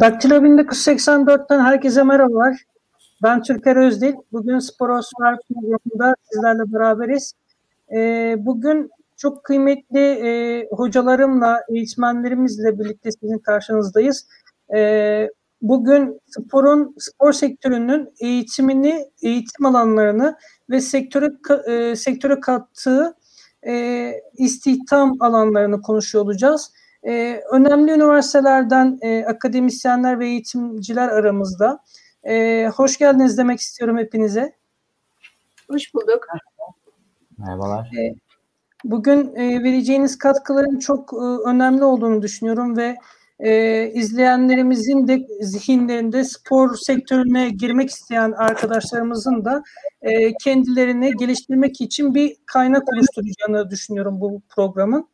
Daktilo 1984'ten herkese merhabalar. Ben Türker Özdil. Bugün Sporosfer programında sizlerle beraberiz. Ee, bugün çok kıymetli e, hocalarımla, eğitmenlerimizle birlikte sizin karşınızdayız. Ee, bugün sporun, spor sektörünün eğitimini, eğitim alanlarını ve sektöre, e, sektöre kattığı e, istihdam alanlarını konuşuyor olacağız. E, önemli üniversitelerden e, akademisyenler ve eğitimciler aramızda. E, hoş geldiniz demek istiyorum hepinize. Hoş bulduk. Merhabalar. E, bugün e, vereceğiniz katkıların çok e, önemli olduğunu düşünüyorum ve e, izleyenlerimizin de zihinlerinde spor sektörüne girmek isteyen arkadaşlarımızın da e, kendilerini geliştirmek için bir kaynak oluşturacağını düşünüyorum bu programın.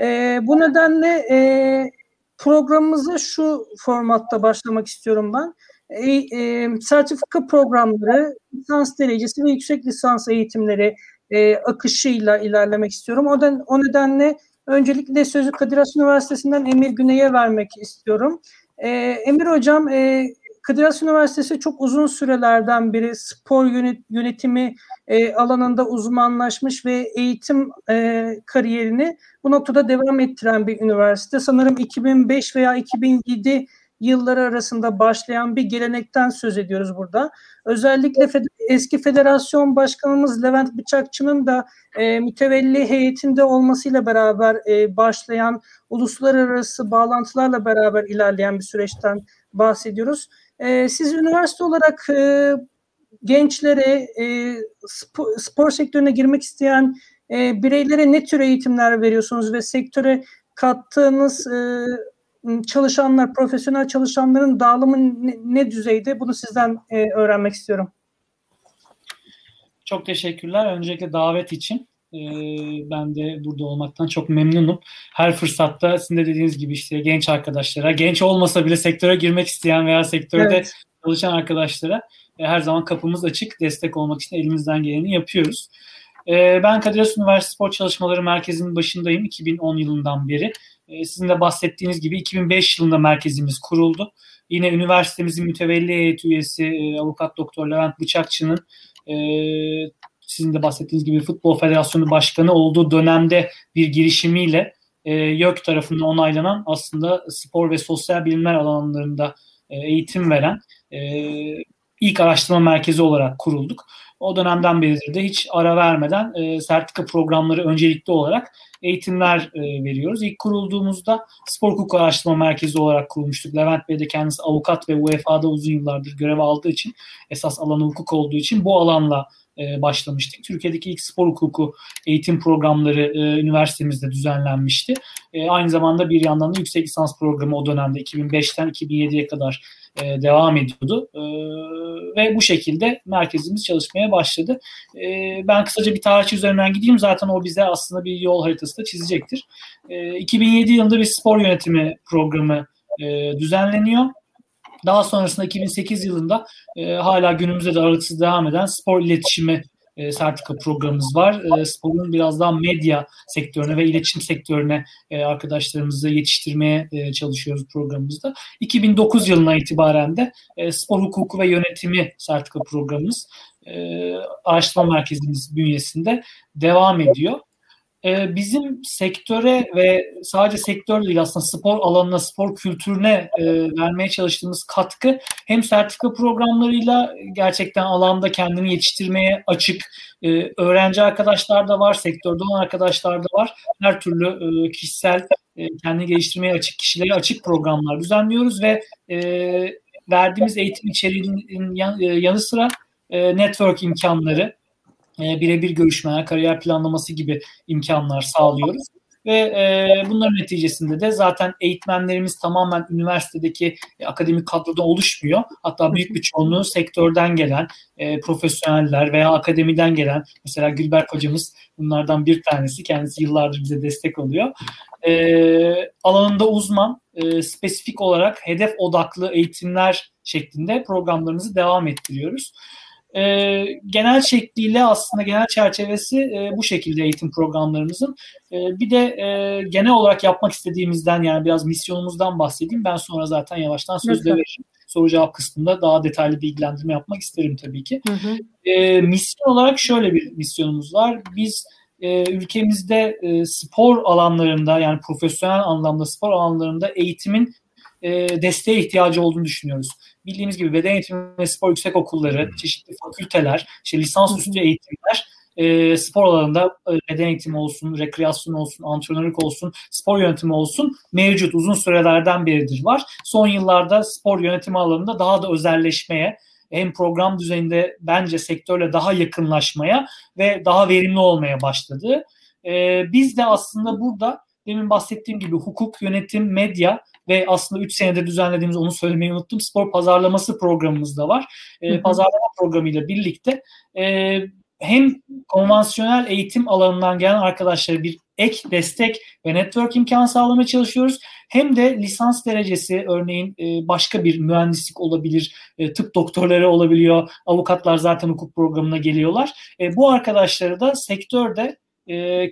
E, bu nedenle e, programımıza şu formatta başlamak istiyorum ben. E, e, sertifika programları, lisans derecesi ve yüksek lisans eğitimleri e, akışıyla ilerlemek istiyorum. O, den, o nedenle öncelikle sözü Kadir Has Üniversitesi'nden Emir Güney'e vermek istiyorum. E, Emir Hocam, e, Kadir Has Üniversitesi çok uzun sürelerden beri spor yönetimi e, alanında uzmanlaşmış ve eğitim e, kariyerini bu noktada devam ettiren bir üniversite. Sanırım 2005 veya 2007 yılları arasında başlayan bir gelenekten söz ediyoruz burada. Özellikle eski federasyon başkanımız Levent Bıçakçı'nın da e, mütevelli heyetinde olmasıyla beraber başlayan uluslararası bağlantılarla beraber ilerleyen bir süreçten bahsediyoruz. E, siz üniversite olarak e, gençlere, e, spor, sektörüne girmek isteyen e, bireylere ne tür eğitimler veriyorsunuz ve sektöre kattığınız çalışanlar, profesyonel çalışanların dağılımı ne, düzeyde? Bunu sizden öğrenmek istiyorum. Çok teşekkürler. Öncelikle davet için. Ee, ben de burada olmaktan çok memnunum. Her fırsatta sizin de dediğiniz gibi işte genç arkadaşlara, genç olmasa bile sektöre girmek isteyen veya sektörde evet. çalışan arkadaşlara e, her zaman kapımız açık. Destek olmak için elimizden geleni yapıyoruz. E, ben Kadir Has Üniversitesi Spor Çalışmaları Merkezi'nin başındayım 2010 yılından beri. E, sizin de bahsettiğiniz gibi 2005 yılında merkezimiz kuruldu. Yine üniversitemizin mütevelli heyet üyesi e, avukat doktor Levent Bıçakçı'nın e, sizin de bahsettiğiniz gibi Futbol Federasyonu Başkanı olduğu dönemde bir girişimiyle e, YÖK tarafından onaylanan aslında spor ve sosyal bilimler alanlarında e, eğitim veren e, ilk araştırma merkezi olarak kurulduk. O dönemden beridir de hiç ara vermeden e, sertifika programları öncelikli olarak eğitimler e, veriyoruz. İlk kurulduğumuzda spor hukuku araştırma merkezi olarak kurulmuştuk. Levent Bey de kendisi avukat ve UEFA'da uzun yıllardır görev aldığı için esas alanı hukuk olduğu için bu alanla e, başlamıştık. Türkiye'deki ilk spor hukuku eğitim programları e, üniversitemizde düzenlenmişti. E, aynı zamanda bir yandan da yüksek lisans programı o dönemde 2005'ten 2007'ye kadar e, devam ediyordu. E, ve bu şekilde merkezimiz çalışmaya başladı. E, ben kısaca bir tarihçi üzerinden gideyim. Zaten o bize aslında bir yol haritası da çizecektir. E, 2007 yılında bir spor yönetimi programı e, düzenleniyor. Daha sonrasında 2008 yılında e, hala günümüzde de aralıksız devam eden spor iletişimi e, sertifika programımız var. E, sporun biraz daha medya sektörüne ve iletişim sektörüne e, arkadaşlarımızı yetiştirmeye e, çalışıyoruz programımızda. 2009 yılına itibaren de e, spor hukuku ve yönetimi sertifika programımız e, araştırma merkezimiz bünyesinde devam ediyor. Ee, bizim sektöre ve sadece sektör değil aslında spor alanına, spor kültürüne e, vermeye çalıştığımız katkı hem sertifika programlarıyla gerçekten alanda kendini yetiştirmeye açık e, öğrenci arkadaşlar da var, sektörde olan arkadaşlar da var. Her türlü e, kişisel kendini geliştirmeye açık kişilere açık programlar düzenliyoruz ve verdiğimiz eğitim içeriğinin yanı sıra network imkanları, e, birebir görüşmeler, kariyer planlaması gibi imkanlar sağlıyoruz. Ve e, bunların neticesinde de zaten eğitmenlerimiz tamamen üniversitedeki e, akademik kadroda oluşmuyor. Hatta büyük bir çoğunluğu sektörden gelen e, profesyoneller veya akademiden gelen, mesela Gülberk hocamız bunlardan bir tanesi. Kendisi yıllardır bize destek oluyor. E, alanında uzman, e, spesifik olarak hedef odaklı eğitimler şeklinde programlarımızı devam ettiriyoruz. E, genel şekliyle aslında genel çerçevesi e, bu şekilde eğitim programlarımızın. E, bir de e, genel olarak yapmak istediğimizden yani biraz misyonumuzdan bahsedeyim. Ben sonra zaten yavaştan söz de veririm. Soru cevap kısmında daha detaylı bilgilendirme yapmak isterim tabii ki. Hı hı. E, misyon olarak şöyle bir misyonumuz var. Biz e, ülkemizde e, spor alanlarında yani profesyonel anlamda spor alanlarında eğitimin e, desteğe ihtiyacı olduğunu düşünüyoruz. Bildiğimiz gibi beden eğitimi ve spor yüksek okulları, çeşitli fakülteler, işte lisansüstü eğitimler e, spor alanında e, beden eğitimi olsun, rekreasyon olsun, antrenörlük olsun, spor yönetimi olsun mevcut uzun sürelerden beridir var. Son yıllarda spor yönetimi alanında daha da özelleşmeye, hem program düzeyinde bence sektörle daha yakınlaşmaya ve daha verimli olmaya başladı. E, biz de aslında burada demin bahsettiğim gibi hukuk, yönetim, medya ve aslında 3 senedir düzenlediğimiz onu söylemeyi unuttum. Spor pazarlaması programımız da var. E, pazarlama programıyla birlikte e, hem konvansiyonel eğitim alanından gelen arkadaşlara bir ek destek ve network imkanı sağlamaya çalışıyoruz. Hem de lisans derecesi örneğin e, başka bir mühendislik olabilir, e, tıp doktorları olabiliyor, avukatlar zaten hukuk programına geliyorlar. E, bu arkadaşları da sektörde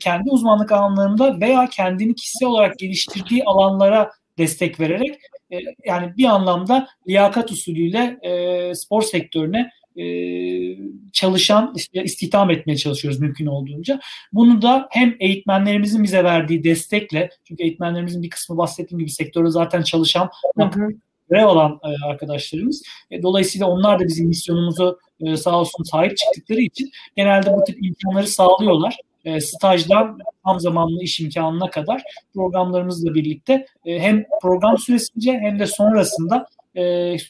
kendi uzmanlık alanlarında veya kendini kişisel olarak geliştirdiği alanlara destek vererek yani bir anlamda liyakat usulüyle spor sektörüne e, çalışan istihdam etmeye çalışıyoruz mümkün olduğunca. Bunu da hem eğitmenlerimizin bize verdiği destekle çünkü eğitmenlerimizin bir kısmı bahsettiğim gibi sektörde zaten çalışan görev alan e, arkadaşlarımız. E, dolayısıyla onlar da bizim misyonumuzu e, sağ olsun sahip çıktıkları için genelde bu tip imkanları sağlıyorlar. E, stajdan tam zamanlı iş imkanına kadar programlarımızla birlikte e, hem program süresince hem de sonrasında e,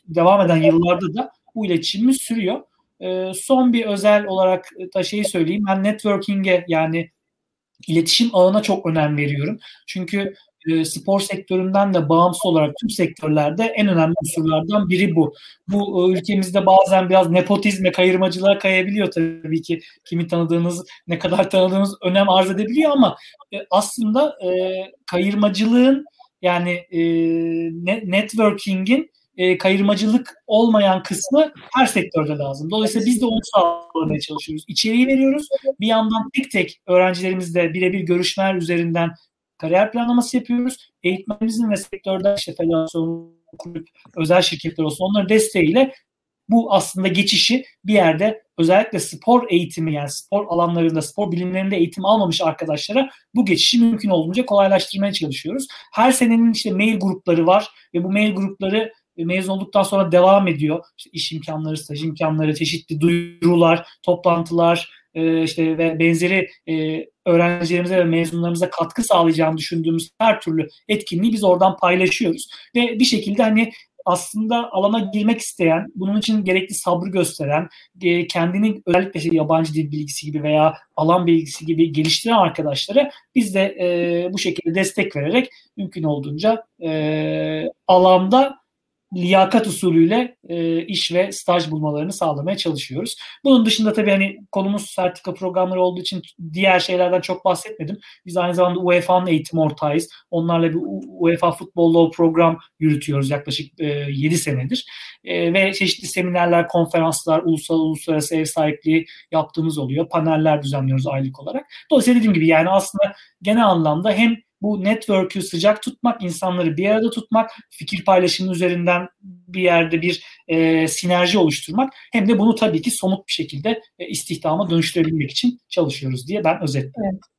devam eden yıllarda da bu iletişimimiz sürüyor. E, son bir özel olarak da şeyi söyleyeyim. Ben networking'e yani iletişim ağına çok önem veriyorum. Çünkü e, spor sektöründen de bağımsız olarak tüm sektörlerde en önemli unsurlardan biri bu. Bu e, ülkemizde bazen biraz nepotizme, kayırmacılığa kayabiliyor tabii ki. Kimi tanıdığınız, ne kadar tanıdığınız önem arz edebiliyor ama e, aslında e, kayırmacılığın yani e, networking'in e, kayırmacılık olmayan kısmı her sektörde lazım. Dolayısıyla biz de onu sağlamaya çalışıyoruz. İçeriği veriyoruz. Bir yandan tek tek öğrencilerimizle birebir görüşmeler üzerinden kariyer planlaması yapıyoruz. Eğitmenimizin ve sektörde işte federasyon, kulüp, özel şirketler olsun onların desteğiyle bu aslında geçişi bir yerde özellikle spor eğitimi yani spor alanlarında, spor bilimlerinde eğitim almamış arkadaşlara bu geçişi mümkün olduğunca kolaylaştırmaya çalışıyoruz. Her senenin işte mail grupları var ve bu mail grupları mezun olduktan sonra devam ediyor. İşte iş imkanları, staj imkanları, çeşitli duyurular, toplantılar, e, işte ve benzeri e, öğrencilerimize ve mezunlarımıza katkı sağlayacağını düşündüğümüz her türlü etkinliği biz oradan paylaşıyoruz. Ve bir şekilde hani aslında alana girmek isteyen, bunun için gerekli sabrı gösteren, e, kendini özellikle işte yabancı dil bilgisi gibi veya alan bilgisi gibi geliştiren arkadaşlara biz de e, bu şekilde destek vererek mümkün olduğunca e, alanda liyakat usulüyle e, iş ve staj bulmalarını sağlamaya çalışıyoruz. Bunun dışında tabii hani konumuz sertifika programları olduğu için diğer şeylerden çok bahsetmedim. Biz aynı zamanda UEFA'nın eğitim ortağıyız. Onlarla bir UEFA Futbol Law program yürütüyoruz yaklaşık e, 7 senedir. E, ve çeşitli seminerler, konferanslar, ulusal uluslararası ev sahipliği yaptığımız oluyor. Paneller düzenliyoruz aylık olarak. Dolayısıyla dediğim gibi yani aslında genel anlamda hem bu network'ü sıcak tutmak, insanları bir arada tutmak, fikir paylaşımı üzerinden bir yerde bir e, sinerji oluşturmak hem de bunu tabii ki somut bir şekilde e, istihdama dönüştürebilmek için çalışıyoruz diye ben özetledim. Evet.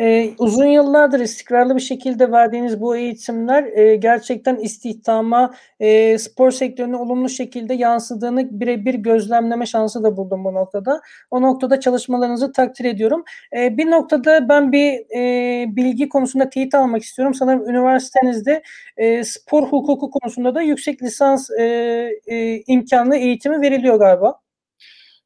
Ee, uzun yıllardır istikrarlı bir şekilde verdiğiniz bu eğitimler e, gerçekten istihdama, e, spor sektörüne olumlu şekilde yansıdığını birebir gözlemleme şansı da buldum bu noktada. O noktada çalışmalarınızı takdir ediyorum. E, bir noktada ben bir e, bilgi konusunda teyit almak istiyorum. Sanırım üniversitenizde e, spor hukuku konusunda da yüksek lisans e, e, imkanlı eğitimi veriliyor galiba.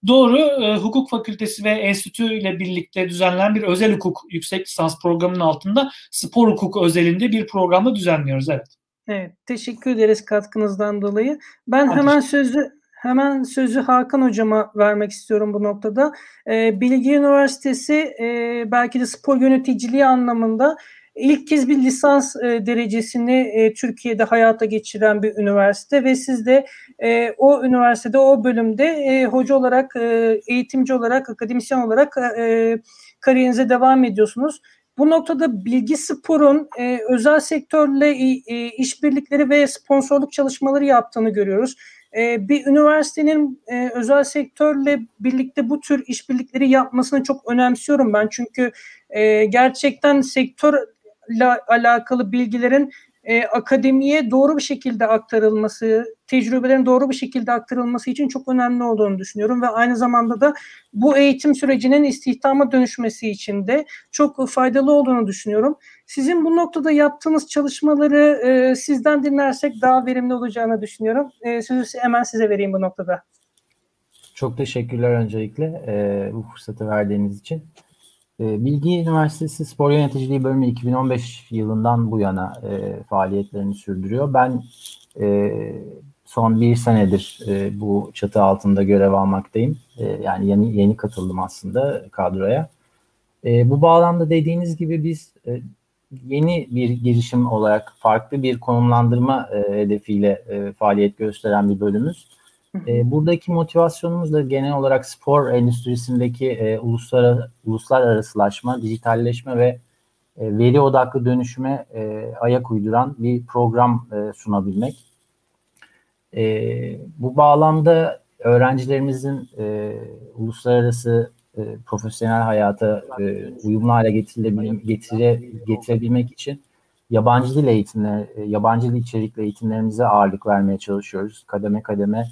Doğru, e, hukuk fakültesi ve enstitü ile birlikte düzenlenen bir özel hukuk yüksek lisans programının altında spor hukuku özelinde bir programda düzenliyoruz. Evet. Evet, teşekkür ederiz katkınızdan dolayı. Ben Hadi. hemen sözü hemen sözü Hakan hocama vermek istiyorum bu noktada. E, Bilgi Üniversitesi e, belki de spor yöneticiliği anlamında ilk kez bir lisans e, derecesini e, Türkiye'de hayata geçiren bir üniversite ve siz de e, o üniversitede o bölümde e, hoca olarak, e, eğitimci olarak, akademisyen olarak e, kariyerinize devam ediyorsunuz. Bu noktada bilgi sporun e, özel sektörle e, işbirlikleri ve sponsorluk çalışmaları yaptığını görüyoruz. E, bir üniversitenin e, özel sektörle birlikte bu tür işbirlikleri yapmasını çok önemsiyorum ben. Çünkü e, gerçekten sektörle alakalı bilgilerin e, akademiye doğru bir şekilde aktarılması, tecrübelerin doğru bir şekilde aktarılması için çok önemli olduğunu düşünüyorum ve aynı zamanda da bu eğitim sürecinin istihdama dönüşmesi için de çok faydalı olduğunu düşünüyorum. Sizin bu noktada yaptığınız çalışmaları e, sizden dinlersek daha verimli olacağını düşünüyorum. E, sözü hemen size vereyim bu noktada. Çok teşekkürler öncelikle e, bu fırsatı verdiğiniz için. E, Bilgi Üniversitesi Spor Yöneticiliği Bölümü 2015 yılından bu yana e, faaliyetlerini sürdürüyor. Ben e, son bir senedir e, bu çatı altında görev almaktayım. E, yani yeni yeni katıldım aslında kadroya. E, bu bağlamda dediğiniz gibi biz e, yeni bir girişim olarak farklı bir konumlandırma e, hedefiyle e, faaliyet gösteren bir bölümümüz. E, buradaki motivasyonumuz da genel olarak spor endüstrisindeki e, uluslararası, uluslararasılaşma, dijitalleşme ve e, veri odaklı dönüşüme e, ayak uyduran bir program e, sunabilmek. E, bu bağlamda öğrencilerimizin e, uluslararası e, profesyonel hayata e, uyumlu hale getire, getirebilmek için yabancı dil eğitimleri, yabancı dil içerikli eğitimlerimize ağırlık vermeye çalışıyoruz. Kademe kademe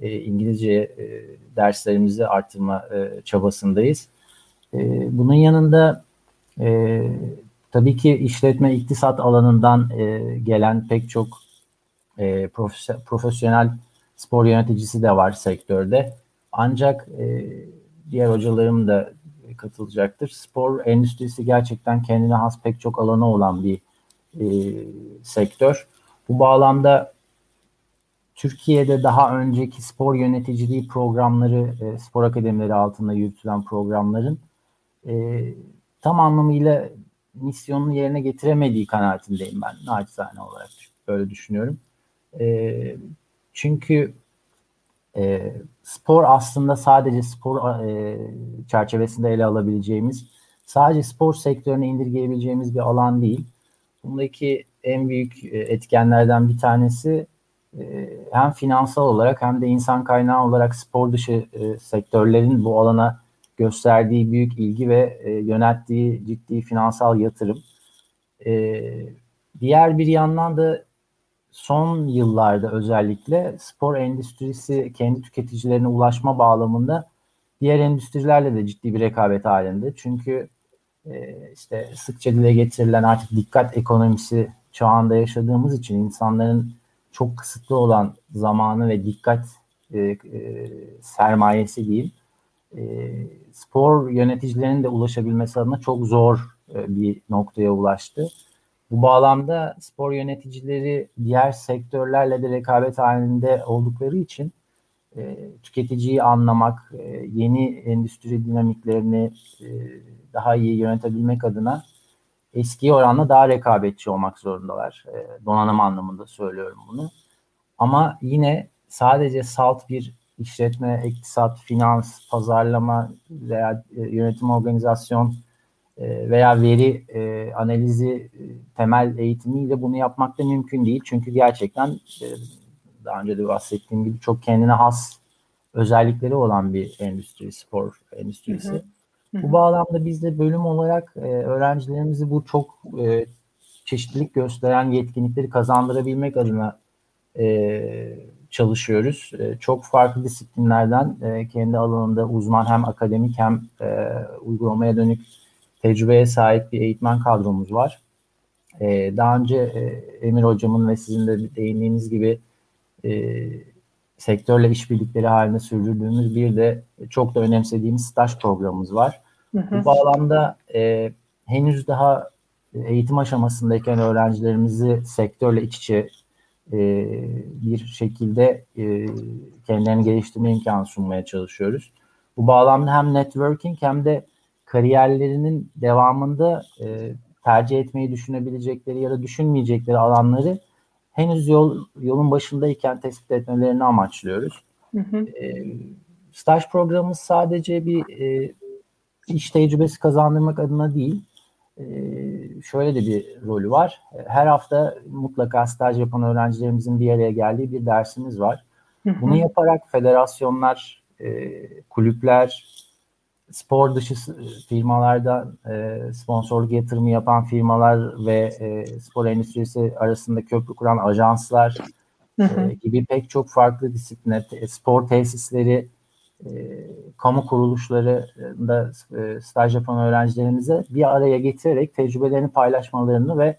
e, İngilizce e, derslerimizi artırma e, çabasındayız. E, bunun yanında e, tabii ki işletme iktisat alanından e, gelen pek çok e, profesyonel spor yöneticisi de var sektörde. Ancak e, diğer hocalarım da katılacaktır. Spor endüstrisi gerçekten kendine has pek çok alanı olan bir e, sektör. Bu bağlamda Türkiye'de daha önceki spor yöneticiliği programları, e, spor akademileri altında yürütülen programların e, tam anlamıyla misyonunu yerine getiremediği kanaatindeyim ben naçizane olarak böyle düşünüyorum. E, çünkü e, spor aslında sadece spor e, çerçevesinde ele alabileceğimiz, sadece spor sektörüne indirgeyebileceğimiz bir alan değil. Bundaki en büyük e, etkenlerden bir tanesi hem finansal olarak hem de insan kaynağı olarak spor dışı e, sektörlerin bu alana gösterdiği büyük ilgi ve e, yönelttiği ciddi finansal yatırım. E, diğer bir yandan da son yıllarda özellikle spor endüstrisi kendi tüketicilerine ulaşma bağlamında diğer endüstrilerle de ciddi bir rekabet halinde. Çünkü e, işte sıkça dile getirilen artık dikkat ekonomisi çağında yaşadığımız için insanların çok kısıtlı olan zamanı ve dikkat e, e, sermayesi diyeyim e, spor yöneticilerinin de ulaşabilmesi adına çok zor e, bir noktaya ulaştı. Bu bağlamda spor yöneticileri diğer sektörlerle de rekabet halinde oldukları için e, tüketiciyi anlamak, e, yeni endüstri dinamiklerini e, daha iyi yönetebilmek adına eski oranla daha rekabetçi olmak zorundalar. E, donanım anlamında söylüyorum bunu. Ama yine sadece salt bir işletme, iktisat, finans, pazarlama veya e, yönetim organizasyon e, veya veri e, analizi e, temel eğitimiyle bunu yapmak da mümkün değil. Çünkü gerçekten e, daha önce de bahsettiğim gibi çok kendine has özellikleri olan bir endüstri, spor endüstrisi. Hı hı. Bu bağlamda biz de bölüm olarak e, öğrencilerimizi bu çok e, çeşitlilik gösteren yetkinlikleri kazandırabilmek adına e, çalışıyoruz. E, çok farklı disiplinlerden e, kendi alanında uzman hem akademik hem e, uygulamaya dönük tecrübeye sahip bir eğitmen kadromuz var. E, daha önce e, Emir Hocam'ın ve sizin de değindiğiniz gibi e, sektörle işbirlikleri halinde sürdürdüğümüz bir de çok da önemsediğimiz staj programımız var. Hı hı. Bu bağlamda e, henüz daha eğitim aşamasındayken öğrencilerimizi sektörle iç içe e, bir şekilde e, kendilerini geliştirme imkanı sunmaya çalışıyoruz. Bu bağlamda hem networking hem de kariyerlerinin devamında e, tercih etmeyi düşünebilecekleri ya da düşünmeyecekleri alanları henüz yol yolun başındayken tespit etmelerini amaçlıyoruz. Hı hı. E, staj programımız sadece bir e, iş tecrübesi kazandırmak adına değil, e, şöyle de bir rolü var. Her hafta mutlaka staj yapan öğrencilerimizin bir araya geldiği bir dersimiz var. Bunu yaparak federasyonlar, e, kulüpler, spor dışı firmalarda e, sponsorluk yatırımı yapan firmalar ve e, spor endüstrisi arasında köprü kuran ajanslar e, gibi pek çok farklı disipline, spor tesisleri, e, kamu kuruluşlarında e, staj yapan öğrencilerimize bir araya getirerek tecrübelerini paylaşmalarını ve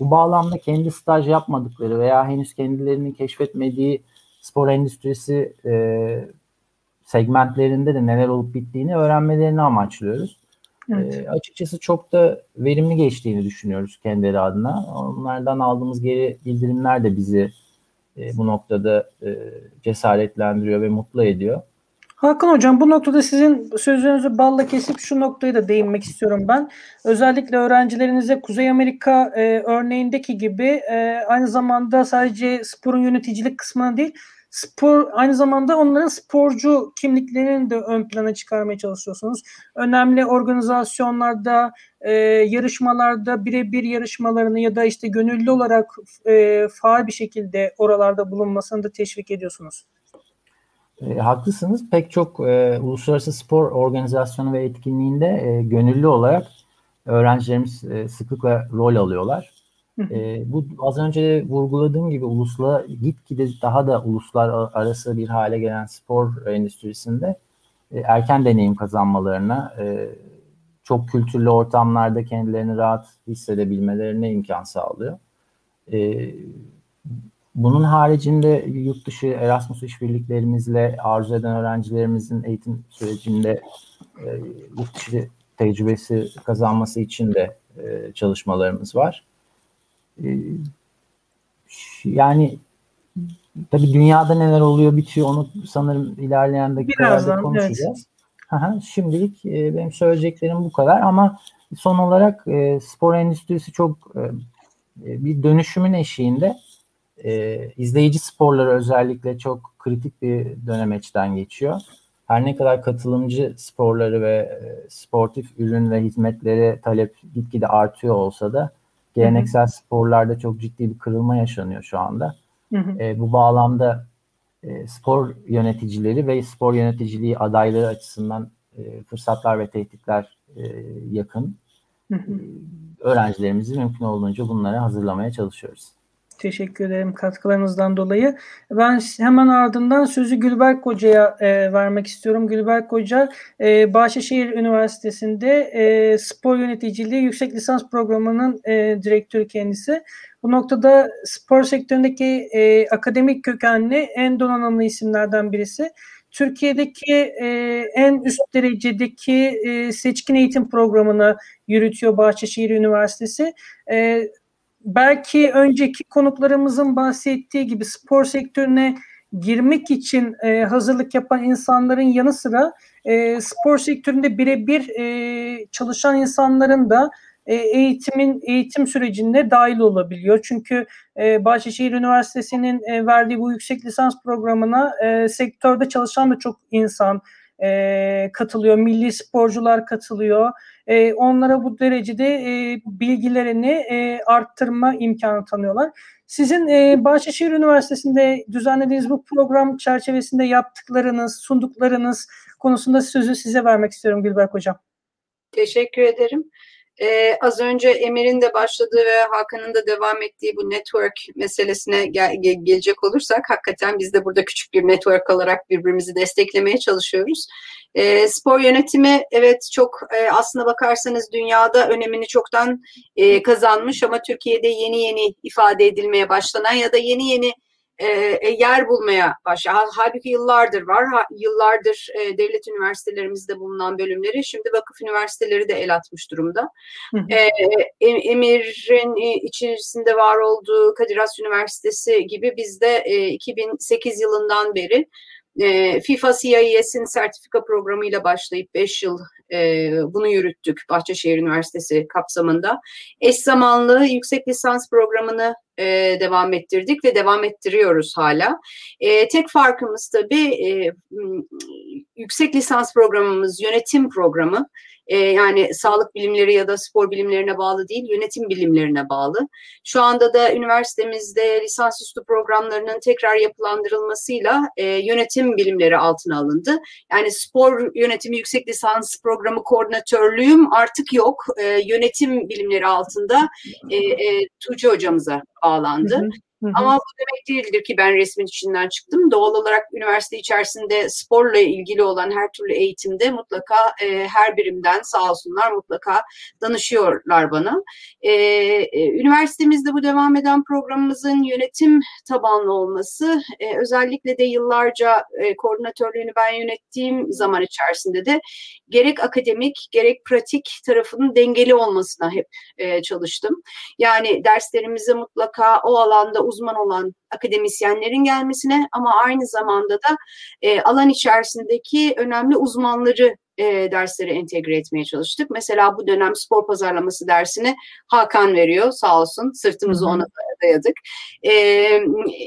bu bağlamda kendi staj yapmadıkları veya henüz kendilerini keşfetmediği spor endüstrisi e, segmentlerinde de neler olup bittiğini öğrenmelerini amaçlıyoruz. Evet. E, açıkçası çok da verimli geçtiğini düşünüyoruz kendileri adına. Onlardan aldığımız geri bildirimler de bizi e, bu noktada e, cesaretlendiriyor ve mutlu ediyor. Hakan Hocam bu noktada sizin sözlerinizi balla kesip şu noktayı da değinmek istiyorum ben. Özellikle öğrencilerinize Kuzey Amerika e, örneğindeki gibi e, aynı zamanda sadece sporun yöneticilik kısmına değil spor aynı zamanda onların sporcu kimliklerini de ön plana çıkarmaya çalışıyorsunuz. Önemli organizasyonlarda, e, yarışmalarda birebir yarışmalarını ya da işte gönüllü olarak e, faal bir şekilde oralarda bulunmasını da teşvik ediyorsunuz. E, haklısınız. Pek çok e, uluslararası spor organizasyonu ve etkinliğinde e, gönüllü olarak öğrencilerimiz e, sıklıkla rol alıyorlar. E, bu az önce vurguladığım gibi ulusla gitgide daha da uluslar arası bir hale gelen spor endüstrisinde e, erken deneyim kazanmalarına, e, çok kültürlü ortamlarda kendilerini rahat hissedebilmelerine imkan sağlıyor. E, bunun haricinde yurt dışı Erasmus işbirliklerimizle arzu eden öğrencilerimizin eğitim sürecinde e, yurt dışı tecrübesi kazanması için de e, çalışmalarımız var. Ee, yani tabii dünyada neler oluyor bitiyor onu sanırım ilerleyen dakikalarda konuşacağız. Evet. Şimdilik e, benim söyleyeceklerim bu kadar ama son olarak e, spor endüstrisi çok e, bir dönüşümün eşiğinde e, izleyici sporları özellikle çok kritik bir dönemeçten geçiyor. Her ne kadar katılımcı sporları ve e, sportif ürün ve hizmetleri talep gitgide artıyor olsa da Geleneksel sporlarda çok ciddi bir kırılma yaşanıyor şu anda. E, bu bağlamda e, spor yöneticileri ve spor yöneticiliği adayları açısından e, fırsatlar ve tehditler e, yakın. Hı hı. E, öğrencilerimizi mümkün olduğunca bunlara hazırlamaya çalışıyoruz. Teşekkür ederim katkılarınızdan dolayı. Ben hemen ardından sözü Gülberk Hoca'ya e, vermek istiyorum. Gülberk Hoca e, Bahçeşehir Üniversitesi'nde e, spor yöneticiliği yüksek lisans programının e, direktörü kendisi. Bu noktada spor sektöründeki e, akademik kökenli en donanımlı isimlerden birisi. Türkiye'deki e, en üst derecedeki e, seçkin eğitim programını yürütüyor Bahçeşehir Üniversitesi. E, belki önceki konuklarımızın bahsettiği gibi spor sektörüne girmek için e, hazırlık yapan insanların yanı sıra e, spor sektöründe birebir e, çalışan insanların da e, eğitimin eğitim sürecinde dahil olabiliyor. Çünkü e, Bahçeşehir Üniversitesi'nin e, verdiği bu yüksek lisans programına e, sektörde çalışan da çok insan e, katılıyor. Milli sporcular katılıyor. E, onlara bu derecede e, bilgilerini e, arttırma imkanı tanıyorlar. Sizin e, Bahçeşehir Üniversitesi'nde düzenlediğiniz bu program çerçevesinde yaptıklarınız, sunduklarınız konusunda sözü size vermek istiyorum Gülberk Hocam. Teşekkür ederim. Ee, az önce Emir'in de başladığı ve Hakan'ın da devam ettiği bu network meselesine gel- gel- gelecek olursak hakikaten biz de burada küçük bir network olarak birbirimizi desteklemeye çalışıyoruz. Ee, spor yönetimi evet çok e, aslına bakarsanız dünyada önemini çoktan e, kazanmış ama Türkiye'de yeni yeni ifade edilmeye başlanan ya da yeni yeni e, e, yer bulmaya başlıyor. Halbuki yıllardır var. Ha, yıllardır e, devlet üniversitelerimizde bulunan bölümleri şimdi vakıf üniversiteleri de el atmış durumda. E, Emir'in içerisinde var olduğu Kadir Has Üniversitesi gibi bizde e, 2008 yılından beri e, FIFA CIS'in sertifika programıyla başlayıp 5 yıl e, bunu yürüttük Bahçeşehir Üniversitesi kapsamında. Eş zamanlı yüksek lisans programını e, devam ettirdik ve devam ettiriyoruz hala. E, tek farkımız tabii e, yüksek lisans programımız yönetim programı e, yani sağlık bilimleri ya da spor bilimlerine bağlı değil, yönetim bilimlerine bağlı. Şu anda da üniversitemizde lisansüstü programlarının tekrar yapılandırılmasıyla e, yönetim bilimleri altına alındı. Yani spor yönetimi yüksek lisans programı koordinatörlüğüm artık yok. E, yönetim bilimleri altında e, e, Tuğçe hocamıza bağlandı. Hı hı. Hı hı. Ama bu demek değildir ki ben resmin içinden çıktım. Doğal olarak üniversite içerisinde sporla ilgili olan her türlü eğitimde mutlaka e, her birimden sağ olsunlar mutlaka danışıyorlar bana. E, e, üniversitemizde bu devam eden programımızın yönetim tabanlı olması e, özellikle de yıllarca e, koordinatörlüğünü ben yönettiğim zaman içerisinde de gerek akademik gerek pratik tarafının dengeli olmasına hep e, çalıştım. Yani derslerimize mutlaka o alanda uzman olan akademisyenlerin gelmesine ama aynı zamanda da e, alan içerisindeki önemli uzmanları e, dersleri entegre etmeye çalıştık. Mesela bu dönem spor pazarlaması dersini Hakan veriyor sağ olsun sırtımızı ona dayadık. E,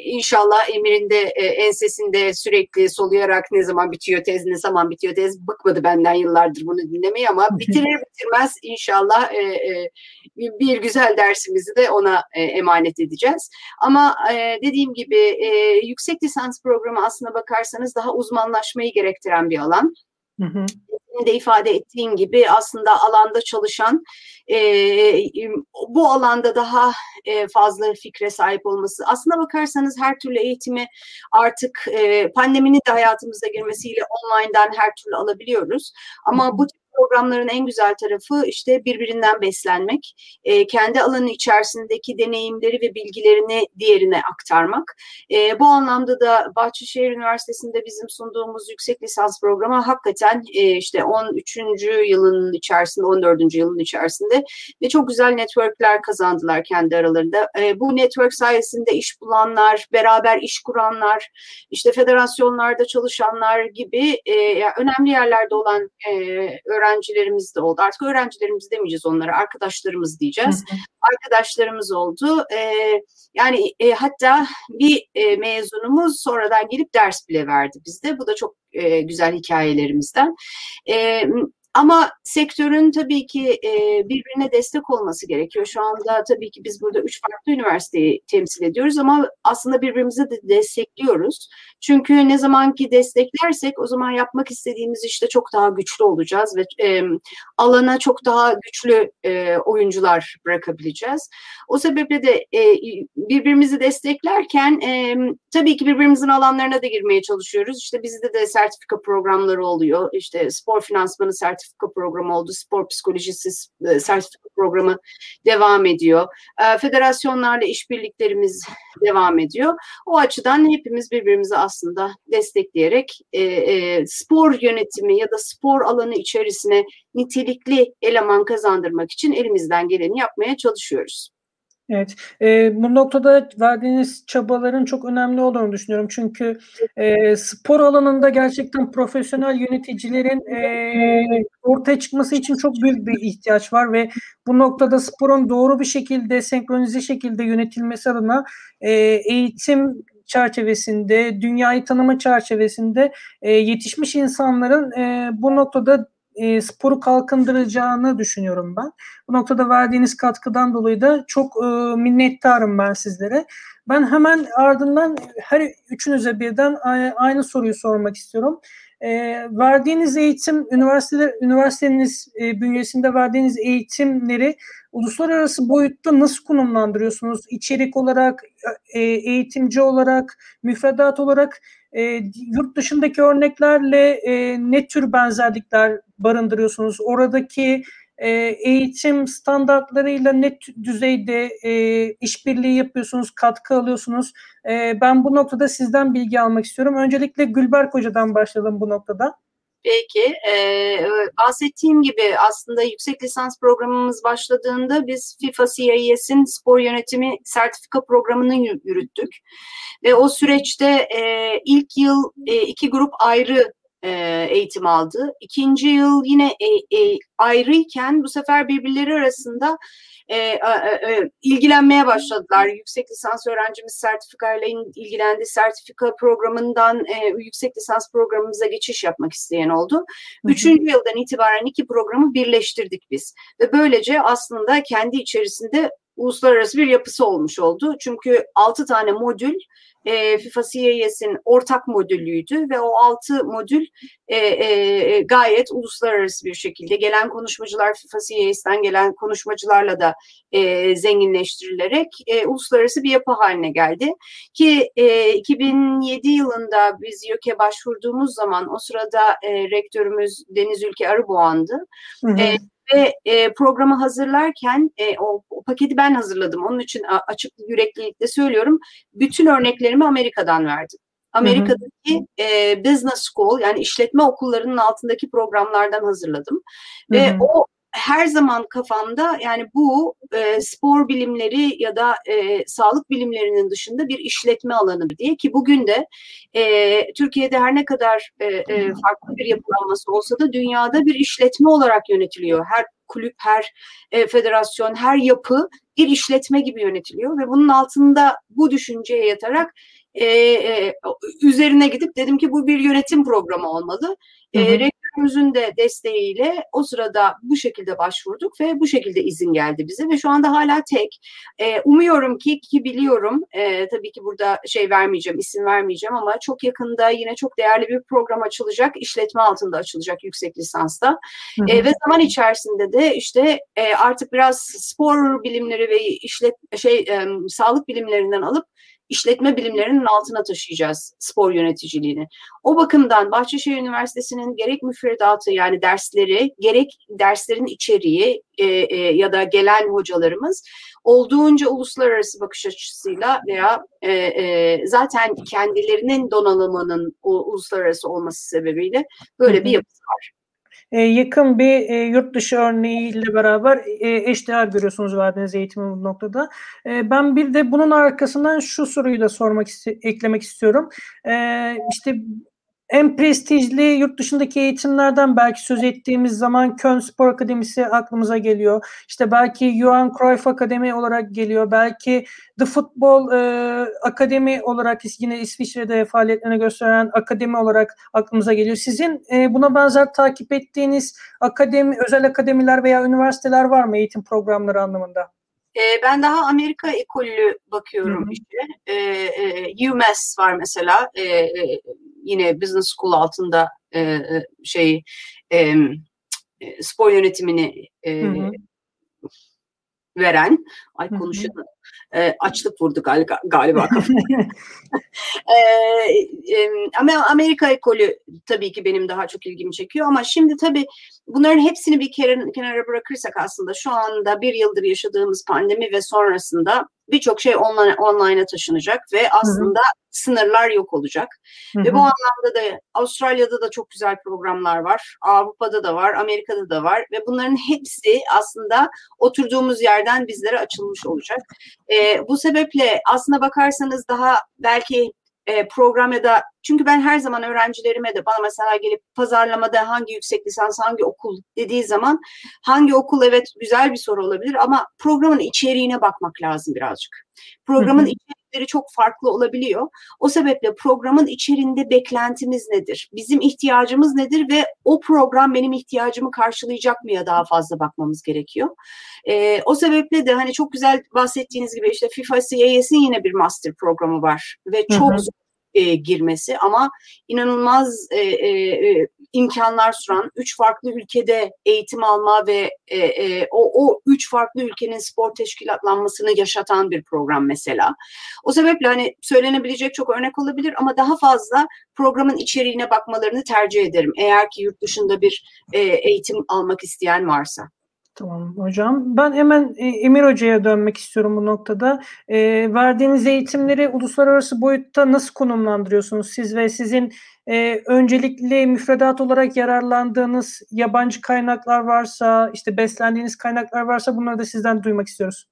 inşallah Emir'in de e, ensesinde sürekli soluyarak ne zaman bitiyor tez ne zaman bitiyor tez bıkmadı benden yıllardır bunu dinlemeyi ama bitirir bitirmez inşallah e, e, bir güzel dersimizi de ona e, emanet edeceğiz. Ama e, dediğim gibi e, yüksek lisans programı aslına bakarsanız daha uzmanlaşmayı gerektiren bir alan. Hı hı de ifade ettiğin gibi aslında alanda çalışan e, bu alanda daha e, fazla fikre sahip olması. Aslına bakarsanız her türlü eğitimi artık e, pandeminin de hayatımıza girmesiyle online'dan her türlü alabiliyoruz. Ama bu programların en güzel tarafı işte birbirinden beslenmek, e, kendi alanı içerisindeki deneyimleri ve bilgilerini diğerine aktarmak. E, bu anlamda da Bahçeşehir Üniversitesi'nde bizim sunduğumuz yüksek lisans programı hakikaten e, işte 13. yılın içerisinde, 14. yılın içerisinde ve çok güzel networkler kazandılar kendi aralarında. E, bu network sayesinde iş bulanlar, beraber iş kuranlar, işte federasyonlarda çalışanlar gibi e, yani önemli yerlerde olan e, öğrencilerimiz de oldu. Artık öğrencilerimiz demeyeceğiz onlara, arkadaşlarımız diyeceğiz. Arkadaşlarımız oldu. E, yani e, hatta bir e, mezunumuz sonradan gelip ders bile verdi bizde. Bu da çok e, güzel hikayelerimizden. E, ama sektörün tabii ki e, birbirine destek olması gerekiyor. Şu anda tabii ki biz burada üç farklı üniversiteyi temsil ediyoruz ama aslında birbirimizi de destekliyoruz. Çünkü ne zaman ki desteklersek o zaman yapmak istediğimiz işte çok daha güçlü olacağız ve e, alana çok daha güçlü e, oyuncular bırakabileceğiz. O sebeple de birbirimizi desteklerken tabii ki birbirimizin alanlarına da girmeye çalışıyoruz. İşte bizde de sertifika programları oluyor. İşte spor finansmanı sertifika programı oldu. Spor psikolojisi e, sertifika programı devam ediyor. E, federasyonlarla işbirliklerimiz devam ediyor. O açıdan hepimiz birbirimizi aslında destekleyerek e, spor yönetimi ya da spor alanı içerisine nitelikli eleman kazandırmak için elimizden geleni yapmaya çalışıyoruz. Evet, e, bu noktada verdiğiniz çabaların çok önemli olduğunu düşünüyorum. Çünkü e, spor alanında gerçekten profesyonel yöneticilerin e, ortaya çıkması için çok büyük bir ihtiyaç var ve bu noktada sporun doğru bir şekilde, senkronize şekilde yönetilmesi adına e, eğitim çerçevesinde, dünyayı tanıma çerçevesinde e, yetişmiş insanların e, bu noktada e, sporu kalkındıracağını düşünüyorum ben. Bu noktada verdiğiniz katkıdan dolayı da çok e, minnettarım ben sizlere. Ben hemen ardından her üçünüze birden aynı soruyu sormak istiyorum. E, verdiğiniz eğitim, üniversiteler, üniversiteniz e, bünyesinde verdiğiniz eğitimleri uluslararası boyutta nasıl konumlandırıyorsunuz? İçerik olarak, e, eğitimci olarak, müfredat olarak e, yurt dışındaki örneklerle e, ne tür benzerlikler barındırıyorsunuz? Oradaki e, eğitim standartlarıyla ne düzeyde e, işbirliği yapıyorsunuz, katkı alıyorsunuz? E, ben bu noktada sizden bilgi almak istiyorum. Öncelikle Gülberk Hoca'dan başlayalım bu noktada. Peki, e, bahsettiğim gibi aslında yüksek lisans programımız başladığında biz FIFA CIS'in spor yönetimi sertifika programını yürüttük. Ve o süreçte e, ilk yıl e, iki grup ayrı e, eğitim aldı. İkinci yıl yine e, e, ayrıyken bu sefer birbirleri arasında e, e, e, ilgilenmeye başladılar. Yüksek lisans öğrencimiz sertifikayla ilgilendi. Sertifika programından e, yüksek lisans programımıza geçiş yapmak isteyen oldu. Üçüncü yıldan itibaren iki programı birleştirdik biz. Ve böylece aslında kendi içerisinde uluslararası bir yapısı olmuş oldu. Çünkü altı tane modül e, FIFA CIS'in ortak modüllüydü ve o altı modül e, e, gayet uluslararası bir şekilde gelen konuşmacılar FIFA CIS'ten gelen konuşmacılarla da e, zenginleştirilerek e, uluslararası bir yapı haline geldi. Ki e, 2007 yılında biz YÖK'e başvurduğumuz zaman o sırada e, rektörümüz Deniz Ülke Arıboğan'dı. Hı hı. E, ve e, programı hazırlarken e, o, o paketi ben hazırladım. Onun için açık yüreklilikle söylüyorum. Bütün örneklerimi Amerika'dan verdim. Amerika'daki e, business school yani işletme okullarının altındaki programlardan hazırladım. Hı hı. Ve o her zaman kafamda yani bu e, spor bilimleri ya da e, sağlık bilimlerinin dışında bir işletme alanı diye ki bugün de e, Türkiye'de her ne kadar e, e, farklı bir yapılanması olsa da dünyada bir işletme olarak yönetiliyor. Her kulüp, her e, federasyon, her yapı bir işletme gibi yönetiliyor ve bunun altında bu düşünceye yatarak e, e, üzerine gidip dedim ki bu bir yönetim programı olmalı. E, rektörümüzün de desteğiyle o sırada bu şekilde başvurduk ve bu şekilde izin geldi bize ve şu anda hala tek. E, umuyorum ki ki biliyorum e, tabii ki burada şey vermeyeceğim, isim vermeyeceğim ama çok yakında yine çok değerli bir program açılacak. işletme altında açılacak yüksek lisansta. Hı hı. E, ve zaman içerisinde de işte e, artık biraz spor bilimleri ve işlet şey e, sağlık bilimlerinden alıp işletme bilimlerinin altına taşıyacağız spor yöneticiliğini. O bakımdan Bahçeşehir Üniversitesi'nin gerek müfredatı yani dersleri, gerek derslerin içeriği e, e, ya da gelen hocalarımız olduğunca uluslararası bakış açısıyla veya e, e, zaten kendilerinin donanımının o, uluslararası olması sebebiyle böyle bir yapısı var. E, yakın bir e, yurt dışı örneğiyle beraber e, eşdeğer görüyorsunuz verdiğiniz eğitimi bu noktada. E, ben bir de bunun arkasından şu soruyu da sormak eklemek istiyorum. E, işte en prestijli yurt dışındaki eğitimlerden belki söz ettiğimiz zaman Köln Spor Akademisi aklımıza geliyor. İşte belki Johan Cruyff Akademi olarak geliyor. Belki The Football e, Akademi olarak yine İsviçre'de faaliyetlerini gösteren akademi olarak aklımıza geliyor. Sizin e, buna benzer takip ettiğiniz akademi, özel akademiler veya üniversiteler var mı eğitim programları anlamında? E, ben daha Amerika ekolü bakıyorum Hı-hı. işte. E, e, UMass var mesela. E, e, yine Business School altında e, e şey e, spor yönetimini e, veren. Ay konuşalım. E, açlık vurdu galiba. galiba e, e, Amerika ekolü tabii ki benim daha çok ilgimi çekiyor ama şimdi tabii bunların hepsini bir kere kenara bırakırsak aslında şu anda bir yıldır yaşadığımız pandemi ve sonrasında birçok şey online online'a taşınacak ve aslında hı hı. sınırlar yok olacak. Hı hı. Ve bu anlamda da Avustralya'da da çok güzel programlar var. Avrupa'da da var, Amerika'da da var ve bunların hepsi aslında oturduğumuz yerden bizlere açılmış olacak. E, bu sebeple aslına bakarsanız daha belki e, program ya da çünkü ben her zaman öğrencilerime de bana mesela gelip pazarlamada hangi yüksek lisans hangi okul dediği zaman hangi okul evet güzel bir soru olabilir ama programın içeriğine bakmak lazım birazcık. Programın içerikleri çok farklı olabiliyor. O sebeple programın içerisinde beklentimiz nedir? Bizim ihtiyacımız nedir ve o program benim ihtiyacımı karşılayacak mı ya daha fazla bakmamız gerekiyor. E, o sebeple de hani çok güzel bahsettiğiniz gibi işte FIFA CAS'in yine bir master programı var ve çok hı hı e, girmesi ama inanılmaz e, e, imkanlar sunan üç farklı ülkede eğitim alma ve e, e, o, o üç farklı ülkenin spor teşkilatlanmasını yaşatan bir program mesela. O sebeple hani söylenebilecek çok örnek olabilir ama daha fazla programın içeriğine bakmalarını tercih ederim eğer ki yurt dışında bir e, eğitim almak isteyen varsa. Tamam hocam. Ben hemen e, Emir Hoca'ya dönmek istiyorum bu noktada. E, verdiğiniz eğitimleri uluslararası boyutta nasıl konumlandırıyorsunuz siz ve sizin e, öncelikli müfredat olarak yararlandığınız yabancı kaynaklar varsa, işte beslendiğiniz kaynaklar varsa bunları da sizden duymak istiyoruz.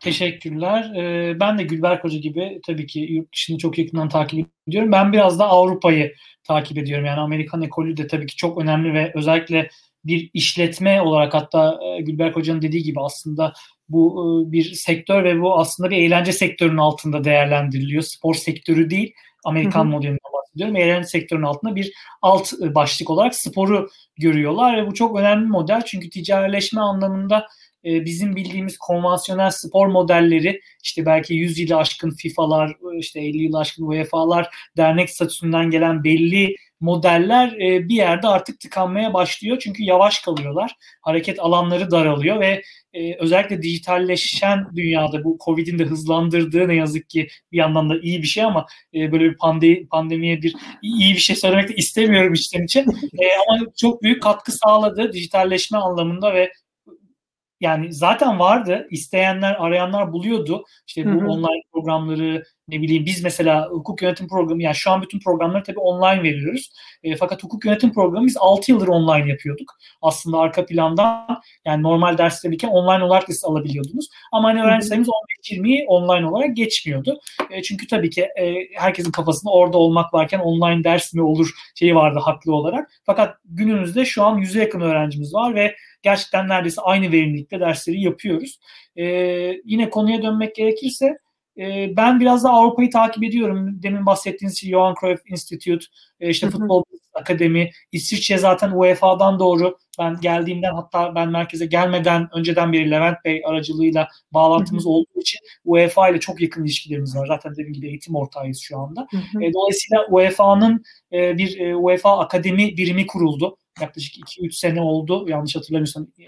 Teşekkürler. Ee, ben de Gülberk Hoca gibi tabii ki yurt dışını çok yakından takip ediyorum. Ben biraz da Avrupa'yı takip ediyorum. Yani Amerikan ekolü de tabii ki çok önemli ve özellikle bir işletme olarak hatta e, Gülberk Hoca'nın dediği gibi aslında bu e, bir sektör ve bu aslında bir eğlence sektörünün altında değerlendiriliyor. Spor sektörü değil, Amerikan modelinden bahsediyorum. Eğlence sektörünün altında bir alt e, başlık olarak sporu görüyorlar ve bu çok önemli bir model çünkü ticarileşme anlamında bizim bildiğimiz konvansiyonel spor modelleri işte belki 100 yılı aşkın FIFA'lar, işte 50 yılı aşkın UEFA'lar dernek statüsünden gelen belli modeller e, bir yerde artık tıkanmaya başlıyor. Çünkü yavaş kalıyorlar. Hareket alanları daralıyor ve e, özellikle dijitalleşen dünyada bu Covid'in de hızlandırdığı ne yazık ki bir yandan da iyi bir şey ama e, böyle bir pandemi, pandemiye bir iyi bir şey söylemek de istemiyorum içten için. E, ama çok büyük katkı sağladı dijitalleşme anlamında ve yani zaten vardı. İsteyenler, arayanlar buluyordu. İşte bu Hı-hı. online programları ne bileyim biz mesela hukuk yönetim programı yani şu an bütün programları tabii online veriyoruz. E, fakat hukuk yönetim programı biz 6 yıldır online yapıyorduk. Aslında arka plandan yani normal derslerken online olarak da alabiliyordunuz. Ama hani öğrenci sayımız 15-20'yi online olarak geçmiyordu. E, çünkü tabii ki e, herkesin kafasında orada olmak varken online ders mi olur şeyi vardı haklı olarak. Fakat günümüzde şu an yüze yakın öğrencimiz var ve gerçekten neredeyse aynı verimlilikte dersleri yapıyoruz. E, yine konuya dönmek gerekirse e, ben biraz da Avrupa'yı takip ediyorum. Demin bahsettiğiniz şey Johan Cruyff Institute, e, işte Futbol Akademi, İsviçre zaten UEFA'dan doğru. Ben geldiğimden hatta ben merkeze gelmeden önceden beri Levent Bey aracılığıyla bağlantımız olduğu için UEFA ile çok yakın ilişkilerimiz var. Zaten dediğim gibi eğitim ortağıyız şu anda. E, dolayısıyla UEFA'nın e, bir e, UEFA Akademi birimi kuruldu yaklaşık 2-3 sene oldu. Yanlış hatırlamıyorsam e,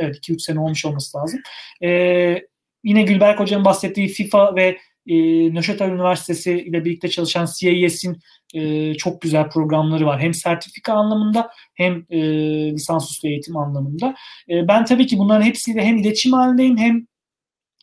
evet 2-3 sene olmuş olması lazım. E, yine Gülberk Hoca'nın bahsettiği FIFA ve e, Neuchâtel Üniversitesi ile birlikte çalışan CIS'in e, çok güzel programları var. Hem sertifika anlamında hem e, lisansüstü eğitim anlamında. E, ben tabii ki bunların hepsiyle hem iletişim halindeyim hem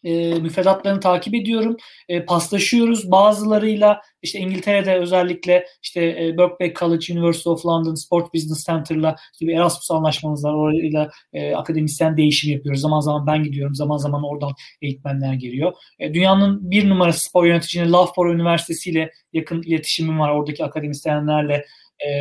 e, müfredatlarını takip ediyorum. E, paslaşıyoruz. Bazılarıyla işte İngiltere'de özellikle işte e, Birkbeck College, University of London, Sport Business Center'la işte bir Erasmus anlaşmamız var. Orayla e, akademisyen değişim yapıyoruz. Zaman zaman ben gidiyorum. Zaman zaman oradan eğitmenler geliyor. E, dünyanın bir numarası spor yöneticinin Loughborough Üniversitesi ile yakın iletişimim var. Oradaki akademisyenlerle e,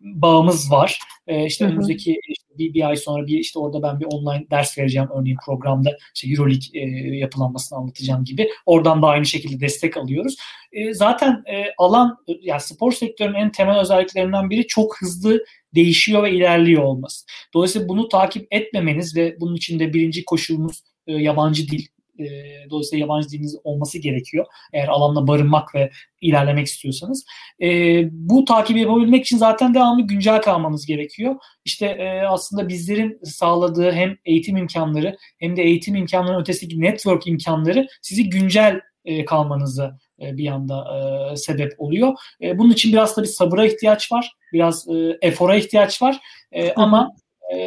bağımız var. E, işte önümüzdeki bir, bir ay sonra bir işte orada ben bir online ders vereceğim örneğin programda işte Euroleague e, yapılanmasını anlatacağım gibi. Oradan da aynı şekilde destek alıyoruz. E, zaten e, alan yani spor sektörünün en temel özelliklerinden biri çok hızlı değişiyor ve ilerliyor olması. Dolayısıyla bunu takip etmemeniz ve bunun için de birinci koşulumuz e, yabancı dil e, dolayısıyla yabancı diliniz olması gerekiyor. Eğer alanda barınmak ve ilerlemek istiyorsanız. E, bu takibi yapabilmek için zaten devamlı güncel kalmanız gerekiyor. İşte e, aslında bizlerin sağladığı hem eğitim imkanları hem de eğitim imkanlarının ötesindeki network imkanları sizi güncel e, kalmanızı e, bir yanda e, sebep oluyor. E, bunun için biraz da bir sabıra ihtiyaç var. Biraz e, efora ihtiyaç var. E, ama e,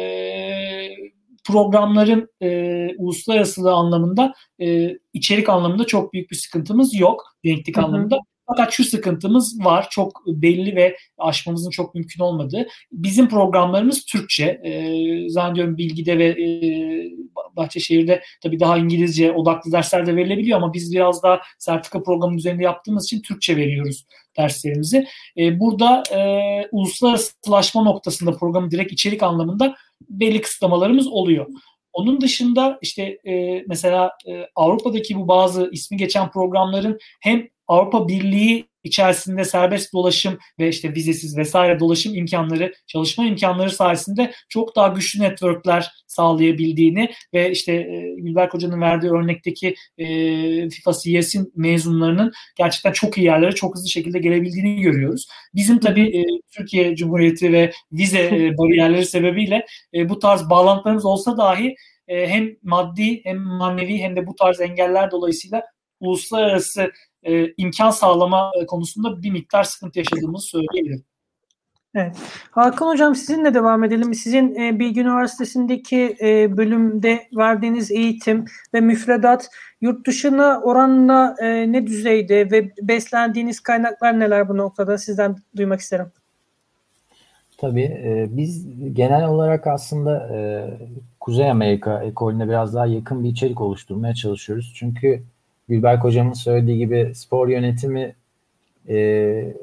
programların e, uluslararası anlamında e, içerik anlamında çok büyük bir sıkıntımız yok denklik hı hı. anlamında. Fakat şu sıkıntımız var. Çok belli ve aşmamızın çok mümkün olmadığı. Bizim programlarımız Türkçe. E, zannediyorum Bilgi'de ve e, Bahçeşehir'de tabii daha İngilizce odaklı dersler de verilebiliyor ama biz biraz daha sertifika programı üzerinde yaptığımız için Türkçe veriyoruz derslerimizi. E, burada e, uluslararasılaşma noktasında programı direkt içerik anlamında belli kısıtlamalarımız oluyor. Onun dışında işte e, mesela e, Avrupa'daki bu bazı ismi geçen programların hem Avrupa Birliği içerisinde serbest dolaşım ve işte vizesiz vesaire dolaşım imkanları, çalışma imkanları sayesinde çok daha güçlü networkler sağlayabildiğini ve işte e, Gülberk Hoca'nın verdiği örnekteki e, FIFA CS'in mezunlarının gerçekten çok iyi yerlere çok hızlı şekilde gelebildiğini görüyoruz. Bizim tabii e, Türkiye Cumhuriyeti ve vize e, bariyerleri sebebiyle e, bu tarz bağlantılarımız olsa dahi e, hem maddi hem manevi hem de bu tarz engeller dolayısıyla uluslararası e, imkan sağlama e, konusunda bir miktar sıkıntı yaşadığımızı söyleyebilirim. Evet. Hakan Hocam sizinle devam edelim. Sizin e, Bilgi Üniversitesi'ndeki e, bölümde verdiğiniz eğitim ve müfredat yurt dışına oranla e, ne düzeyde ve beslendiğiniz kaynaklar neler bu noktada sizden duymak isterim. Tabii. E, biz genel olarak aslında e, Kuzey Amerika ekolüne biraz daha yakın bir içerik oluşturmaya çalışıyoruz. Çünkü Gülberk Hocam'ın söylediği gibi spor yönetimi e,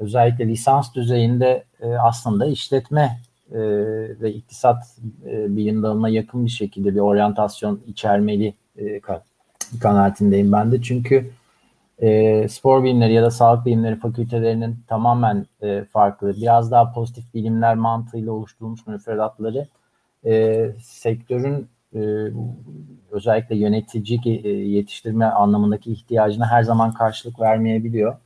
özellikle lisans düzeyinde e, aslında işletme e, ve iktisat e, bilim dalına yakın bir şekilde bir oryantasyon içermeli e, kanaatindeyim ben de. Çünkü e, spor bilimleri ya da sağlık bilimleri fakültelerinin tamamen e, farklı, biraz daha pozitif bilimler mantığıyla oluşturulmuş müfredatları e, sektörün e, özellikle yönetici e, yetiştirme anlamındaki ihtiyacına her zaman karşılık vermeyebiliyor.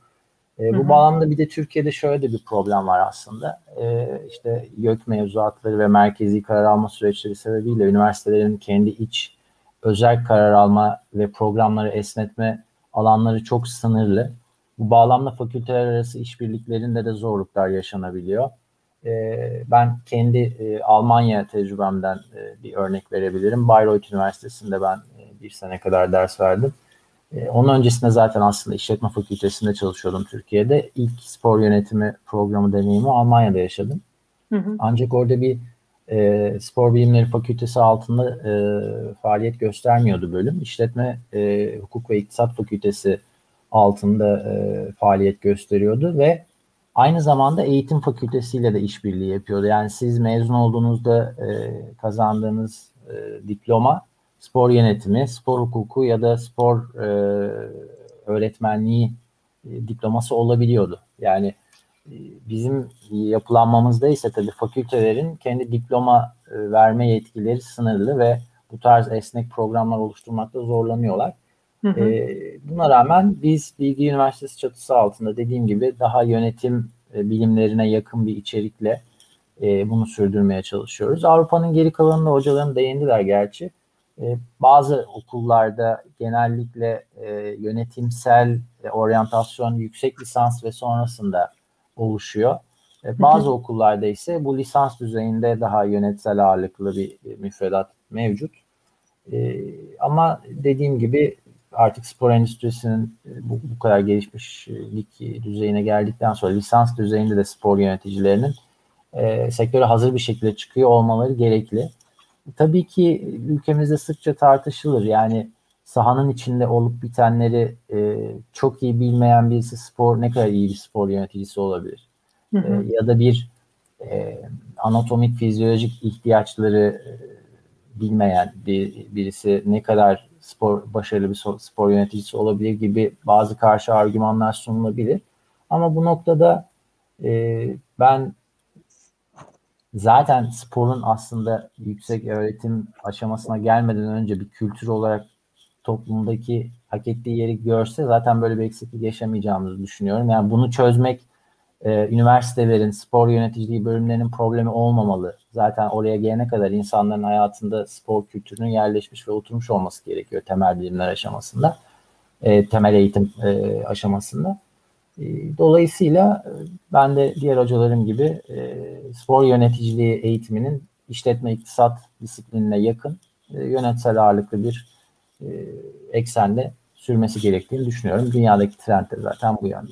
E, bu hı hı. bağlamda bir de Türkiye'de şöyle de bir problem var aslında. E, işte YÖK mevzuatları ve merkezi karar alma süreçleri sebebiyle üniversitelerin kendi iç özel karar alma ve programları esnetme alanları çok sınırlı. Bu bağlamda fakülteler arası işbirliklerinde de zorluklar yaşanabiliyor. E, ben kendi e, Almanya tecrübemden e, bir örnek verebilirim. Bayreuth Üniversitesi'nde ben e, bir sene kadar ders verdim. Onun öncesinde zaten aslında işletme fakültesinde çalışıyordum Türkiye'de. İlk spor yönetimi programı deneyimi Almanya'da yaşadım. Hı hı. Ancak orada bir e, spor bilimleri fakültesi altında e, faaliyet göstermiyordu bölüm. İşletme, e, hukuk ve iktisat fakültesi altında e, faaliyet gösteriyordu ve aynı zamanda eğitim fakültesiyle de işbirliği yapıyordu. Yani siz mezun olduğunuzda e, kazandığınız e, diploma spor yönetimi, spor hukuku ya da spor e, öğretmenliği e, diploması olabiliyordu. Yani e, bizim yapılanmamızda ise tabii fakültelerin kendi diploma e, verme yetkileri sınırlı ve bu tarz esnek programlar oluşturmakta zorlanıyorlar. Hı hı. E, buna rağmen biz Bilgi Üniversitesi çatısı altında dediğim gibi daha yönetim e, bilimlerine yakın bir içerikle e, bunu sürdürmeye çalışıyoruz. Avrupa'nın geri kalanında hocalarım değindiler gerçi. E, bazı okullarda genellikle e, yönetimsel e, oryantasyon yüksek lisans ve sonrasında oluşuyor. E, bazı okullarda ise bu lisans düzeyinde daha yönetsel ağırlıklı bir e, müfredat mevcut. E, ama dediğim gibi artık spor endüstrisinin e, bu, bu kadar gelişmişlik düzeyine geldikten sonra lisans düzeyinde de spor yöneticilerinin e, sektöre hazır bir şekilde çıkıyor olmaları gerekli tabii ki ülkemizde sıkça tartışılır. Yani sahanın içinde olup bitenleri e, çok iyi bilmeyen birisi spor ne kadar iyi bir spor yöneticisi olabilir? Hı hı. E, ya da bir e, anatomik, fizyolojik ihtiyaçları e, bilmeyen bir, birisi ne kadar spor başarılı bir spor yöneticisi olabilir gibi bazı karşı argümanlar sunulabilir. Ama bu noktada e, ben zaten sporun aslında yüksek öğretim aşamasına gelmeden önce bir kültür olarak toplumdaki hak ettiği yeri görse zaten böyle bir eksiklik yaşamayacağımızı düşünüyorum. Yani bunu çözmek e, üniversitelerin spor yöneticiliği bölümlerinin problemi olmamalı. Zaten oraya gelene kadar insanların hayatında spor kültürünün yerleşmiş ve oturmuş olması gerekiyor temel bilimler aşamasında. E, temel eğitim e, aşamasında. Ee, dolayısıyla e, ben de diğer hocalarım gibi e, spor yöneticiliği eğitiminin işletme iktisat disiplinine yakın e, yönetsel ağırlıklı bir eksende sürmesi gerektiğini düşünüyorum. Dünyadaki trend de zaten bu yönde.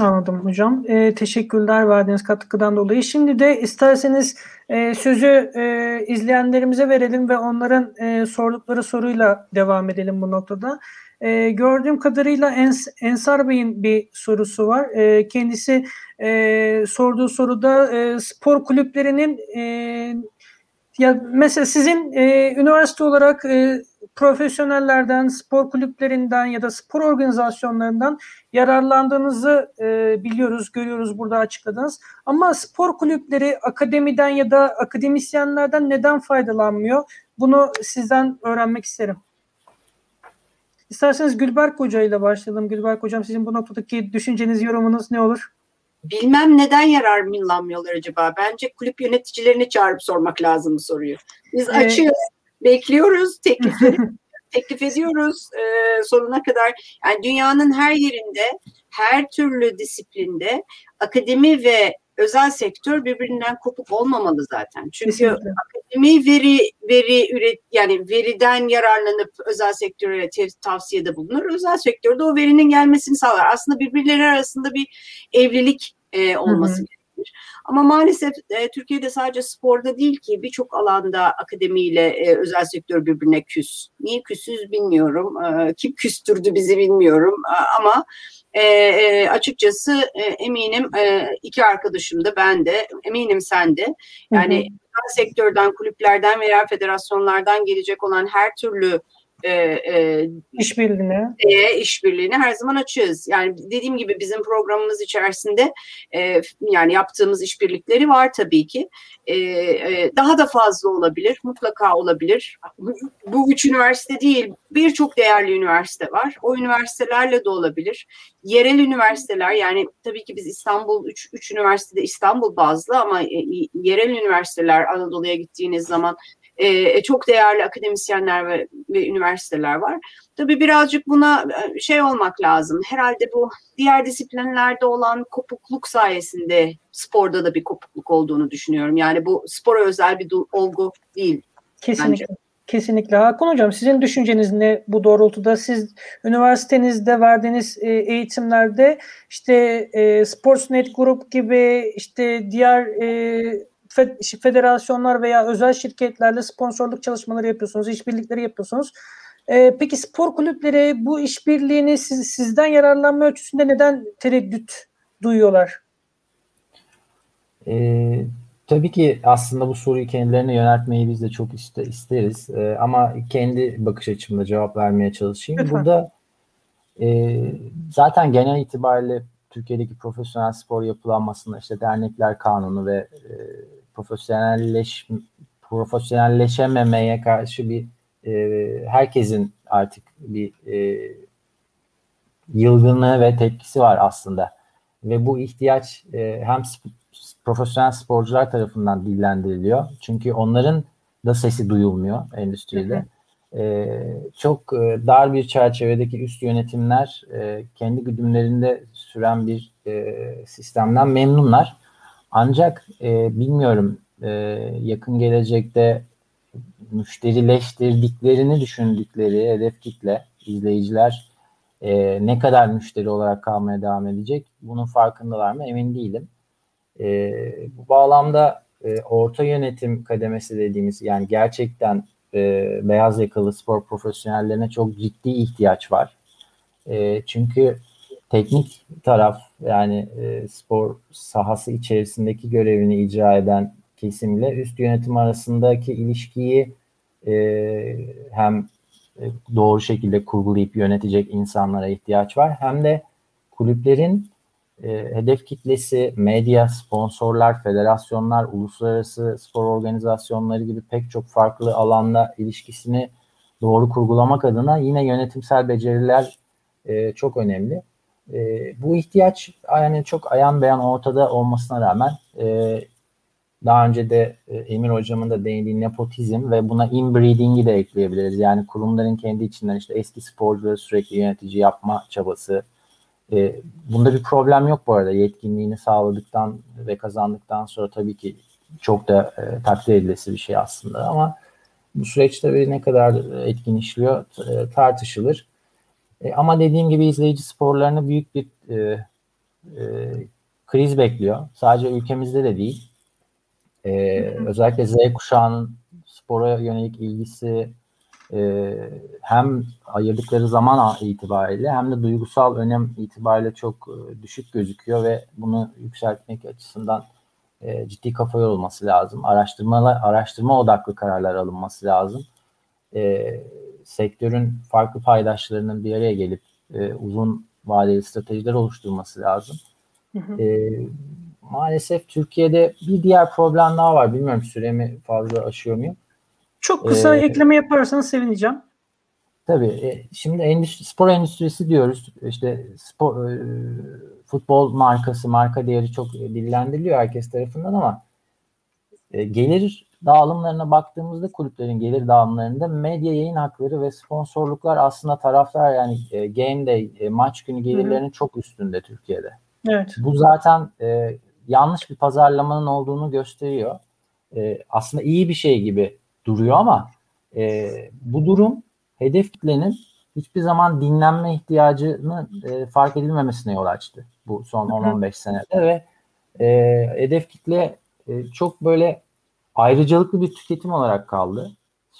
Anladım hocam. E, teşekkürler verdiğiniz katkıdan dolayı. Şimdi de isterseniz e, sözü e, izleyenlerimize verelim ve onların e, sordukları soruyla devam edelim bu noktada. E, gördüğüm kadarıyla Ens Ensar Bey'in bir sorusu var. E, kendisi e, sorduğu soruda e, spor kulüplerinin e, ya mesela sizin e, üniversite olarak e, profesyonellerden, spor kulüplerinden ya da spor organizasyonlarından yararlandığınızı e, biliyoruz, görüyoruz burada açıkladınız. Ama spor kulüpleri akademiden ya da akademisyenlerden neden faydalanmıyor? Bunu sizden öğrenmek isterim. İsterseniz Gülberk Hoca ile başlayalım. Gülberk Hocam sizin bu noktadaki düşünceniz, yorumunuz ne olur? Bilmem neden yararlanmıyorlar acaba. Bence kulüp yöneticilerini çağırıp sormak lazım soruyu. Biz evet. açıyoruz, bekliyoruz teklifleri. teklif ediyoruz e, sonuna kadar. Yani dünyanın her yerinde, her türlü disiplinde akademi ve özel sektör birbirinden kopuk olmamalı zaten. Çünkü Kesinlikle. akademi veri veri üret yani veriden yararlanıp özel sektöre tavsiyede bulunur. Özel sektörde o verinin gelmesini sağlar. Aslında birbirleri arasında bir evlilik e, olması gerekiyor ama maalesef e, Türkiye'de sadece sporda değil ki birçok alanda akademiyle e, özel sektör birbirine küs. Niye küsüz bilmiyorum. E, kim küstürdü bizi bilmiyorum. E, ama e, e, açıkçası e, eminim e, iki arkadaşım da ben de eminim sen de. Yani hı hı. sektörden, kulüplerden veya federasyonlardan gelecek olan her türlü e, e, işbirliğine e, işbirliğine her zaman açığız. Yani dediğim gibi bizim programımız içerisinde e, yani yaptığımız işbirlikleri var tabii ki. E, e, daha da fazla olabilir, mutlaka olabilir. Bu üç üniversite değil, birçok değerli üniversite var. O üniversitelerle de olabilir. Yerel üniversiteler yani tabii ki biz İstanbul üç, üç üniversitede İstanbul bazlı ama e, yerel üniversiteler Anadolu'ya gittiğiniz zaman e, e, çok değerli akademisyenler ve, ve üniversiteler var. Tabii birazcık buna e, şey olmak lazım. Herhalde bu diğer disiplinlerde olan kopukluk sayesinde sporda da bir kopukluk olduğunu düşünüyorum. Yani bu spora özel bir olgu değil. Kesinlikle. Bence. Kesinlikle. Hakan Hocam sizin düşünceniz ne bu doğrultuda? Siz üniversitenizde verdiğiniz e, eğitimlerde işte e, Sportsnet Group gibi işte diğer e, federasyonlar veya özel şirketlerle sponsorluk çalışmaları yapıyorsunuz, işbirlikleri yapıyorsunuz. E, peki spor kulüpleri bu işbirliğini siz, sizden yararlanma ölçüsünde neden tereddüt duyuyorlar? E, tabii ki aslında bu soruyu kendilerine yöneltmeyi biz de çok iste, isteriz. E, ama kendi bakış açımda cevap vermeye çalışayım. Lütfen. Burada e, zaten genel itibariyle Türkiye'deki profesyonel spor yapılanmasında işte dernekler kanunu ve e, profesyonelleş profesyonelleşememeye karşı bir e, herkesin artık bir e, yılgınlığı ve tepkisi var aslında. Ve bu ihtiyaç e, hem sp- profesyonel sporcular tarafından dillendiriliyor. Çünkü onların da sesi duyulmuyor endüstride. E, çok e, dar bir çerçevedeki üst yönetimler e, kendi güdümlerinde süren bir e, sistemden memnunlar. Ancak e, bilmiyorum e, yakın gelecekte müşterileştirdiklerini düşündükleri hedef kitle, izleyiciler e, ne kadar müşteri olarak kalmaya devam edecek bunun farkındalar mı emin değilim. E, bu bağlamda e, orta yönetim kademesi dediğimiz yani gerçekten e, beyaz yakalı spor profesyonellerine çok ciddi ihtiyaç var. E, çünkü teknik taraf yani e, spor sahası içerisindeki görevini icra eden kesimle üst yönetim arasındaki ilişkiyi e, hem e, doğru şekilde kurgulayıp yönetecek insanlara ihtiyaç var hem de kulüplerin e, hedef kitlesi, medya, sponsorlar, federasyonlar, uluslararası spor organizasyonları gibi pek çok farklı alanda ilişkisini doğru kurgulamak adına yine yönetimsel beceriler e, çok önemli. E, bu ihtiyaç yani çok ayan beyan ortada olmasına rağmen e, daha önce de e, Emir hocamın da değindiği nepotizm ve buna inbreeding'i de ekleyebiliriz. Yani kurumların kendi içinden işte eski sporcuları sürekli yönetici yapma çabası. E, bunda bir problem yok bu arada. Yetkinliğini sağladıktan ve kazandıktan sonra tabii ki çok da e, takdir edilesi bir şey aslında ama bu süreç tabii ne kadar etkin işliyor e, tartışılır. E, ama dediğim gibi izleyici sporlarını büyük bir e, e, kriz bekliyor. Sadece ülkemizde de değil. E, özellikle Z kuşağının spora yönelik ilgisi e, hem ayırdıkları zaman itibariyle hem de duygusal önem itibariyle çok e, düşük gözüküyor ve bunu yükseltmek açısından e, ciddi kafa yorulması lazım. Araştırmalar, araştırma odaklı kararlar alınması lazım. E, sektörün farklı paydaşlarının bir araya gelip e, uzun vadeli stratejiler oluşturması lazım. Hı hı. E, maalesef Türkiye'de bir diğer problem daha var. Bilmiyorum süremi fazla aşıyor muyum? Çok kısa ee, ekleme yaparsanız sevineceğim. Tabii. E, şimdi endüstri, spor endüstrisi diyoruz. İşte spor, e, futbol markası, marka değeri çok dillendiriliyor herkes tarafından ama e, gelir dağılımlarına baktığımızda kulüplerin gelir dağılımlarında medya yayın hakları ve sponsorluklar aslında taraftar yani game day, maç günü gelirlerinin çok üstünde Türkiye'de. Evet. Bu zaten e, yanlış bir pazarlamanın olduğunu gösteriyor. E, aslında iyi bir şey gibi duruyor ama e, bu durum hedef kitlenin hiçbir zaman dinlenme ihtiyacını e, fark edilmemesine yol açtı bu son 10-15 senede ve e, hedef kitle e, çok böyle ayrıcalıklı bir tüketim olarak kaldı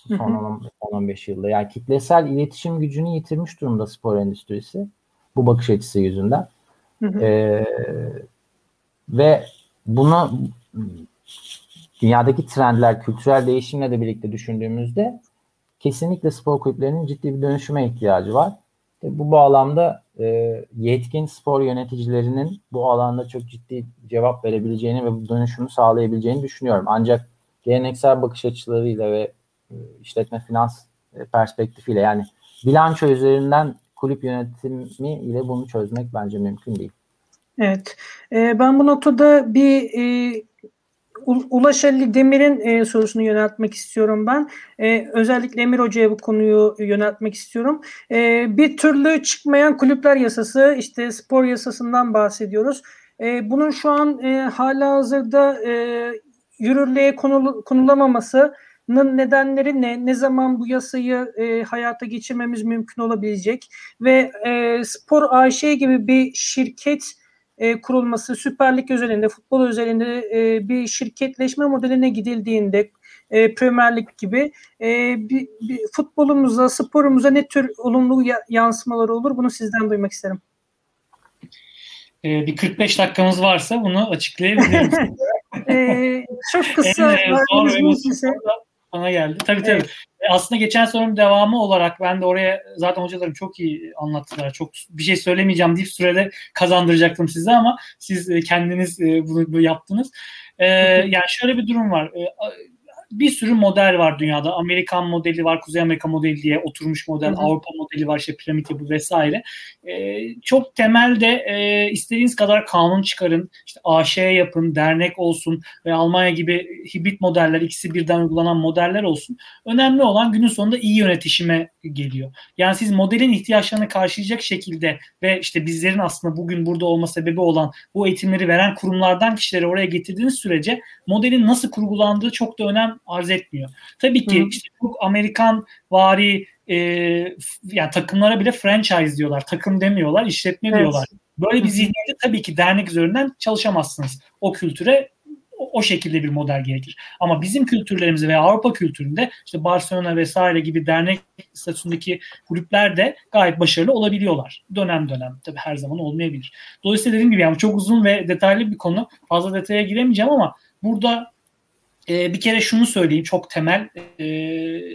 son 10-15 yılda. Yani kitlesel iletişim gücünü yitirmiş durumda spor endüstrisi bu bakış açısı yüzünden. E, ve bunu dünyadaki trendler, kültürel değişimle de birlikte düşündüğümüzde kesinlikle spor kulüplerinin ciddi bir dönüşüme ihtiyacı var. E, bu bağlamda e, yetkin spor yöneticilerinin bu alanda çok ciddi cevap verebileceğini ve bu dönüşümü sağlayabileceğini düşünüyorum. Ancak geleneksel bakış açılarıyla ve e, işletme finans e, perspektifiyle yani bilanço üzerinden kulüp yönetimi ile bunu çözmek bence mümkün değil. Evet. E, ben bu noktada bir e, Ulaş Ali Demir'in sorusunu yöneltmek istiyorum ben. Özellikle Emir Hoca'ya bu konuyu yöneltmek istiyorum. Bir türlü çıkmayan kulüpler yasası, işte spor yasasından bahsediyoruz. Bunun şu an hala hazırda yürürlüğe konul, konulamamasının nedenleri ne? Ne zaman bu yasayı e, hayata geçirmemiz mümkün olabilecek? Ve e, Spor AŞ gibi bir şirket e, kurulması, Süper Lig özelinde, futbol özelinde e, bir şirketleşme modeline gidildiğinde e, Premier Lig gibi e, bir, bir futbolumuza, sporumuza ne tür olumlu yansımaları olur? Bunu sizden duymak isterim. E, bir 45 dakikamız varsa bunu açıklayabiliriz. e, çok kısa. en zor bana geldi. Tabii tabii. Evet. Aslında geçen sorunun devamı olarak ben de oraya zaten hocalarım çok iyi anlattılar. Çok bir şey söylemeyeceğim deyip sürede kazandıracaktım size ama siz e, kendiniz e, bunu yaptınız. Ee, yani şöyle bir durum var. Bir sürü model var dünyada. Amerikan modeli var, Kuzey Amerika modeli diye oturmuş model, hı hı. Avrupa modeli var, işte piramit yapı vesaire. E, çok temelde e, istediğiniz kadar kanun çıkarın, işte AŞ yapın, dernek olsun ve Almanya gibi hibrit modeller, ikisi birden uygulanan modeller olsun. Önemli olan günün sonunda iyi yönetişime geliyor. Yani siz modelin ihtiyaçlarını karşılayacak şekilde ve işte bizlerin aslında bugün burada olma sebebi olan bu eğitimleri veren kurumlardan kişileri oraya getirdiğiniz sürece modelin nasıl kurgulandığı çok da önem arz etmiyor. Tabii ki Hı. işte çok Amerikan vari e, yani takımlara bile franchise diyorlar. Takım demiyorlar, işletme evet. diyorlar. Böyle bir zihniyette tabii ki dernek üzerinden çalışamazsınız. O kültüre o, şekilde bir model gerekir. Ama bizim kültürlerimizde veya Avrupa kültüründe işte Barcelona vesaire gibi dernek statüsündeki kulüpler de gayet başarılı olabiliyorlar. Dönem dönem tabii her zaman olmayabilir. Dolayısıyla dediğim gibi yani çok uzun ve detaylı bir konu. Fazla detaya giremeyeceğim ama burada e, bir kere şunu söyleyeyim çok temel. E,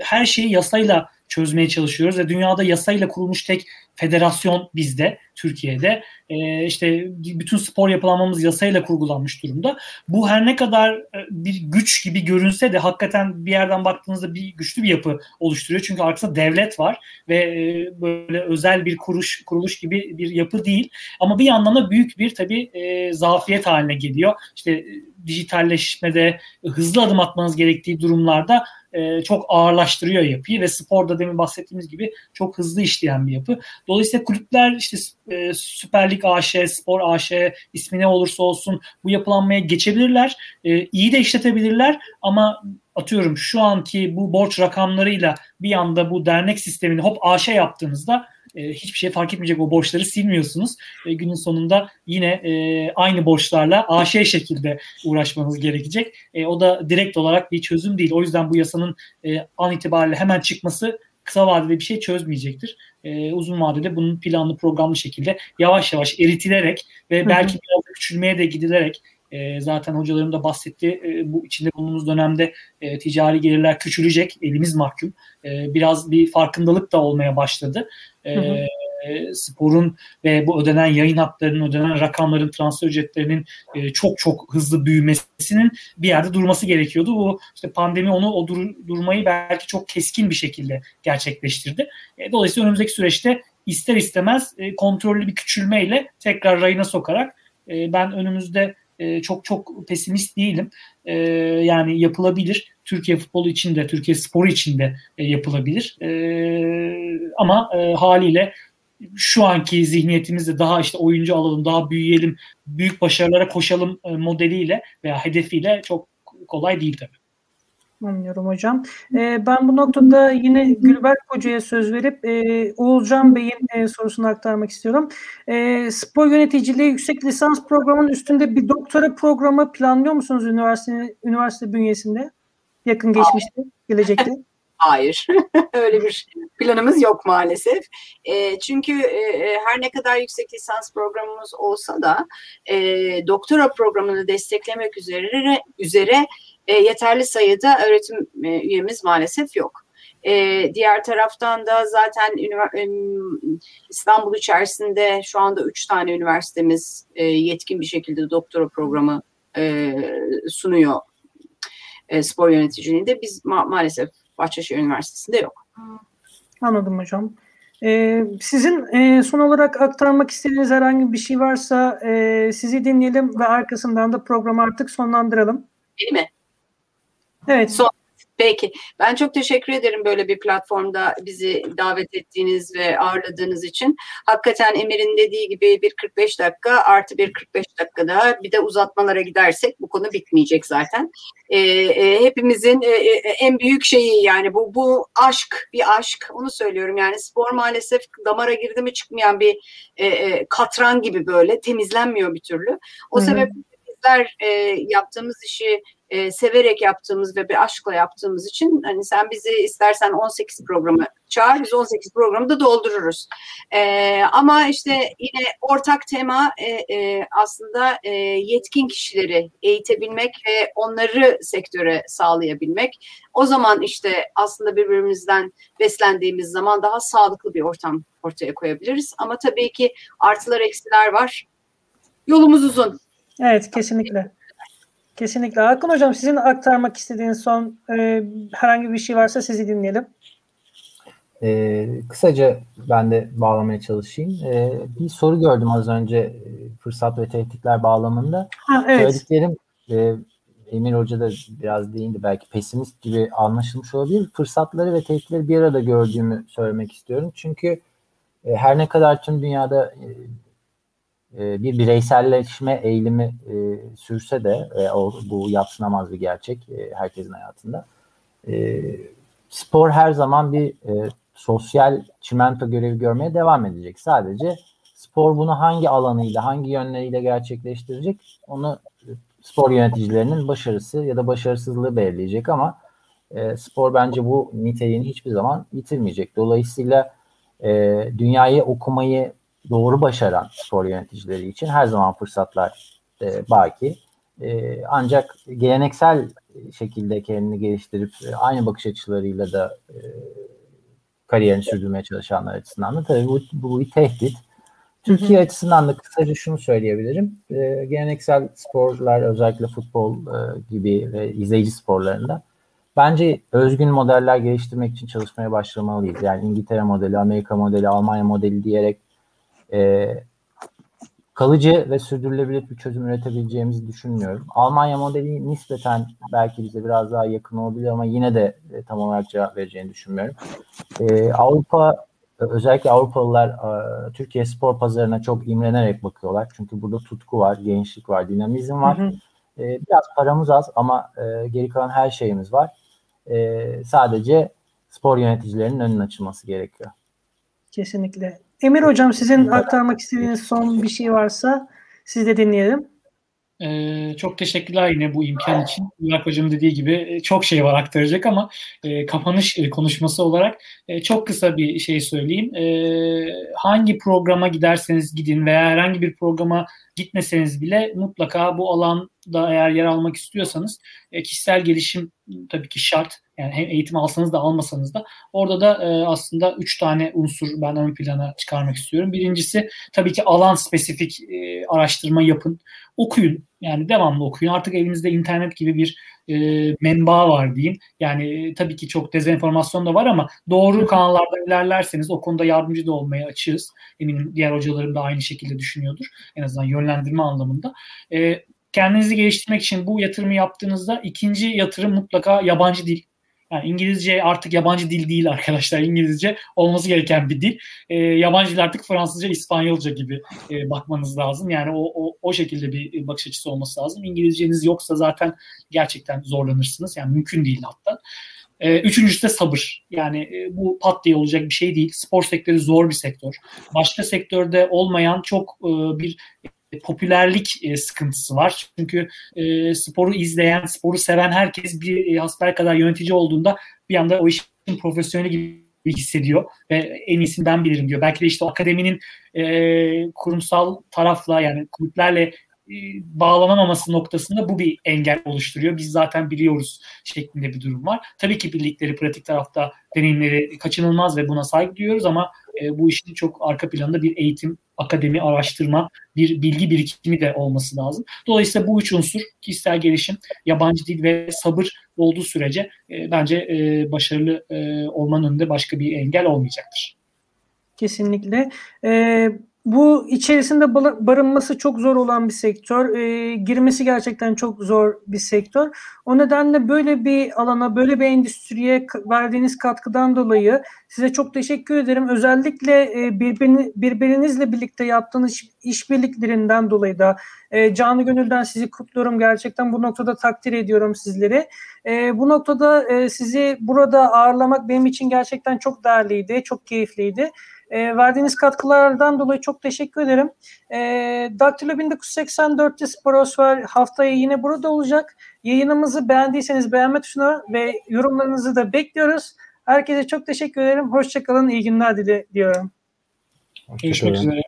her şeyi yasayla çözmeye çalışıyoruz ve dünyada yasayla kurulmuş tek federasyon bizde, Türkiye'de. E, işte bütün spor yapılanmamız yasayla kurgulanmış durumda. Bu her ne kadar e, bir güç gibi görünse de hakikaten bir yerden baktığınızda bir güçlü bir yapı oluşturuyor. Çünkü arkasında devlet var ve e, böyle özel bir kuruş kuruluş gibi bir yapı değil. Ama bir yandan da büyük bir tabii e, zafiyet haline geliyor. İşte e, dijitalleşmede hızlı adım atmanız gerektiği durumlarda e, çok ağırlaştırıyor yapıyı ve sporda demin bahsettiğimiz gibi çok hızlı işleyen bir yapı. Dolayısıyla kulüpler işte e, Süper Lig AŞ, Spor AŞ ismi ne olursa olsun bu yapılanmaya geçebilirler. E, iyi de işletebilirler ama atıyorum şu anki bu borç rakamlarıyla bir anda bu dernek sistemini hop AŞ yaptığınızda e, hiçbir şey fark etmeyecek o borçları silmiyorsunuz. E, günün sonunda yine e, aynı borçlarla AŞ şekilde uğraşmanız gerekecek. E, o da direkt olarak bir çözüm değil. O yüzden bu yasanın e, an itibariyle hemen çıkması kısa vadede bir şey çözmeyecektir. E, uzun vadede bunun planlı programlı şekilde yavaş yavaş eritilerek ve belki biraz da küçülmeye de gidilerek e, zaten hocalarım da bahsetti. E, bu içinde bulunduğumuz dönemde e, ticari gelirler küçülecek. Elimiz mahkum. E, biraz bir farkındalık da olmaya başladı. E, hı hı sporun ve bu ödenen yayın haklarının, ödenen rakamların, transfer ücretlerinin e, çok çok hızlı büyümesinin bir yerde durması gerekiyordu. Bu işte pandemi onu o dur, durmayı belki çok keskin bir şekilde gerçekleştirdi. E, dolayısıyla önümüzdeki süreçte ister istemez e, kontrollü bir küçülmeyle tekrar rayına sokarak e, ben önümüzde e, çok çok pesimist değilim. E, yani yapılabilir. Türkiye futbolu için de, Türkiye sporu için de e, yapılabilir. E, ama e, haliyle şu anki zihniyetimizde daha işte oyuncu alalım, daha büyüyelim, büyük başarılara koşalım e, modeliyle veya hedefiyle çok kolay değil tabii. Anlıyorum hocam. Ee, ben bu noktada yine Gülberk Hoca'ya söz verip e, Oğulcan Bey'in e, sorusunu aktarmak istiyorum. E, spor yöneticiliği yüksek lisans programının üstünde bir doktora programı planlıyor musunuz üniversite üniversite bünyesinde? Yakın geçmişte, gelecekte? Hayır, öyle bir planımız yok maalesef. E, çünkü e, her ne kadar yüksek lisans programımız olsa da e, doktora programını desteklemek üzere üzere e, yeterli sayıda öğretim e, üyemiz maalesef yok. E, diğer taraftan da zaten e, İstanbul içerisinde şu anda üç tane üniversitemiz e, yetkin bir şekilde doktora programı e, sunuyor e, spor yöneticiliğinde. Biz ma- maalesef Bahçeşehir Üniversitesi'nde yok. Anladım hocam. Ee, sizin e, son olarak aktarmak istediğiniz herhangi bir şey varsa e, sizi dinleyelim ve arkasından da programı artık sonlandıralım. Değil mi? Evet. Son, peki. Ben çok teşekkür ederim böyle bir platformda bizi davet ettiğiniz ve ağırladığınız için. Hakikaten Emir'in dediği gibi bir 45 dakika artı bir 45 dakika daha bir de uzatmalara gidersek bu konu bitmeyecek zaten. Ee, e, hepimizin e, e, en büyük şeyi yani bu bu aşk bir aşk onu söylüyorum yani spor maalesef damara girdi mi çıkmayan bir e, e, katran gibi böyle temizlenmiyor bir türlü. O sebeple bizler e, yaptığımız işi e, severek yaptığımız ve bir aşkla yaptığımız için hani sen bizi istersen 18 programı çağır biz 18 programı da doldururuz. E, ama işte yine ortak tema e, e, aslında e, yetkin kişileri eğitebilmek ve onları sektöre sağlayabilmek. O zaman işte aslında birbirimizden beslendiğimiz zaman daha sağlıklı bir ortam ortaya koyabiliriz. Ama tabii ki artılar eksiler var. Yolumuz uzun. Evet kesinlikle. Kesinlikle. Hakan Hocam sizin aktarmak istediğiniz son e, herhangi bir şey varsa sizi dinleyelim. Ee, kısaca ben de bağlamaya çalışayım. Ee, bir soru gördüm az önce e, fırsat ve tehditler bağlamında. Ha, evet. Söylediklerim e, Emir Hoca da biraz değindi belki pesimist gibi anlaşılmış olabilir. Fırsatları ve tehditleri bir arada gördüğümü söylemek istiyorum. Çünkü e, her ne kadar tüm dünyada e, e, bir bireyselleşme eğilimi e, sürse de e, o, bu yatsınamaz bir gerçek e, herkesin hayatında. E, spor her zaman bir e, sosyal çimento görevi görmeye devam edecek. Sadece spor bunu hangi alanıyla, hangi yönleriyle gerçekleştirecek onu e, spor yöneticilerinin başarısı ya da başarısızlığı belirleyecek ama e, spor bence bu niteliğini hiçbir zaman yitirmeyecek. Dolayısıyla e, dünyayı okumayı doğru başaran spor yöneticileri için her zaman fırsatlar e, baki. E, ancak geleneksel şekilde kendini geliştirip e, aynı bakış açılarıyla da e, kariyerini sürdürmeye çalışanlar açısından da tabii bu, bu bir tehdit. Türkiye açısından da kısaca şunu söyleyebilirim. E, geleneksel sporlar özellikle futbol e, gibi ve izleyici sporlarında bence özgün modeller geliştirmek için çalışmaya başlamalıyız. Yani İngiltere modeli, Amerika modeli, Almanya modeli diyerek e, kalıcı ve sürdürülebilir bir çözüm üretebileceğimizi düşünmüyorum. Almanya modeli nispeten belki bize biraz daha yakın olabilir ama yine de e, tam olarak cevap vereceğini düşünmüyorum. E, Avrupa özellikle Avrupalılar e, Türkiye spor pazarına çok imrenerek bakıyorlar. Çünkü burada tutku var, gençlik var, dinamizm var. Hı hı. E, biraz paramız az ama e, geri kalan her şeyimiz var. E, sadece spor yöneticilerinin önünün açılması gerekiyor. Kesinlikle. Emir Hocam sizin aktarmak istediğiniz son bir şey varsa siz de dinleyelim. Ee, çok teşekkürler yine bu imkan için. Burak Hocam dediği gibi e, çok şey var aktaracak ama e, kapanış e, konuşması olarak e, çok kısa bir şey söyleyeyim. E, hangi programa giderseniz gidin veya herhangi bir programa gitmeseniz bile mutlaka bu alanda eğer yer almak istiyorsanız e, kişisel gelişim tabii ki şart. Yani hem eğitim alsanız da almasanız da orada da e, aslında üç tane unsur ben ön plana çıkarmak istiyorum. Birincisi tabii ki alan spesifik e, araştırma yapın, okuyun. Yani devamlı okuyun. Artık elinizde internet gibi bir e, menba var diyeyim. Yani e, tabii ki çok dezenformasyon da var ama doğru kanallarda ilerlerseniz o konuda yardımcı da olmaya açığız. Eminim diğer hocalarım da aynı şekilde düşünüyordur. En azından yönlendirme anlamında. E, kendinizi geliştirmek için bu yatırımı yaptığınızda ikinci yatırım mutlaka yabancı dil. Yani İngilizce artık yabancı dil değil arkadaşlar. İngilizce olması gereken bir dil. E, yabancı dil artık Fransızca, İspanyolca gibi e, bakmanız lazım. Yani o, o, o şekilde bir bakış açısı olması lazım. İngilizceniz yoksa zaten gerçekten zorlanırsınız. Yani mümkün değil hatta. E, üçüncüsü de sabır. Yani e, bu pat diye olacak bir şey değil. Spor sektörü zor bir sektör. Başka sektörde olmayan çok e, bir popülerlik e, sıkıntısı var. Çünkü e, sporu izleyen, sporu seven herkes bir e, hasbel kadar yönetici olduğunda bir anda o işin profesyoneli gibi hissediyor ve en iyisini ben bilirim diyor. Belki de işte akademinin e, kurumsal tarafla yani kulüplerle e, bağlanamaması noktasında bu bir engel oluşturuyor. Biz zaten biliyoruz şeklinde bir durum var. Tabii ki birlikleri pratik tarafta deneyimleri kaçınılmaz ve buna saygı duyuyoruz ama e, bu işin çok arka planında bir eğitim, akademi, araştırma, bir bilgi birikimi de olması lazım. Dolayısıyla bu üç unsur kişisel gelişim, yabancı dil ve sabır olduğu sürece e, bence e, başarılı e, olmanın önünde başka bir engel olmayacaktır. Kesinlikle. Ee, bu içerisinde barınması çok zor olan bir sektör. E, girmesi gerçekten çok zor bir sektör. O nedenle böyle bir alana, böyle bir endüstriye verdiğiniz katkıdan dolayı size çok teşekkür ederim. Özellikle e, birbirini, birbirinizle birlikte yaptığınız işbirliklerinden dolayı da e, canı gönülden sizi kutluyorum. Gerçekten bu noktada takdir ediyorum sizleri. E, bu noktada e, sizi burada ağırlamak benim için gerçekten çok değerliydi, çok keyifliydi. E, verdiğiniz katkılardan dolayı çok teşekkür ederim. E, Daktilo 1984'te Sporosfer haftaya yine burada olacak. Yayınımızı beğendiyseniz beğenme tuşuna ve yorumlarınızı da bekliyoruz. Herkese çok teşekkür ederim. Hoşçakalın, iyi günler diliyorum. Görüşmek üzere.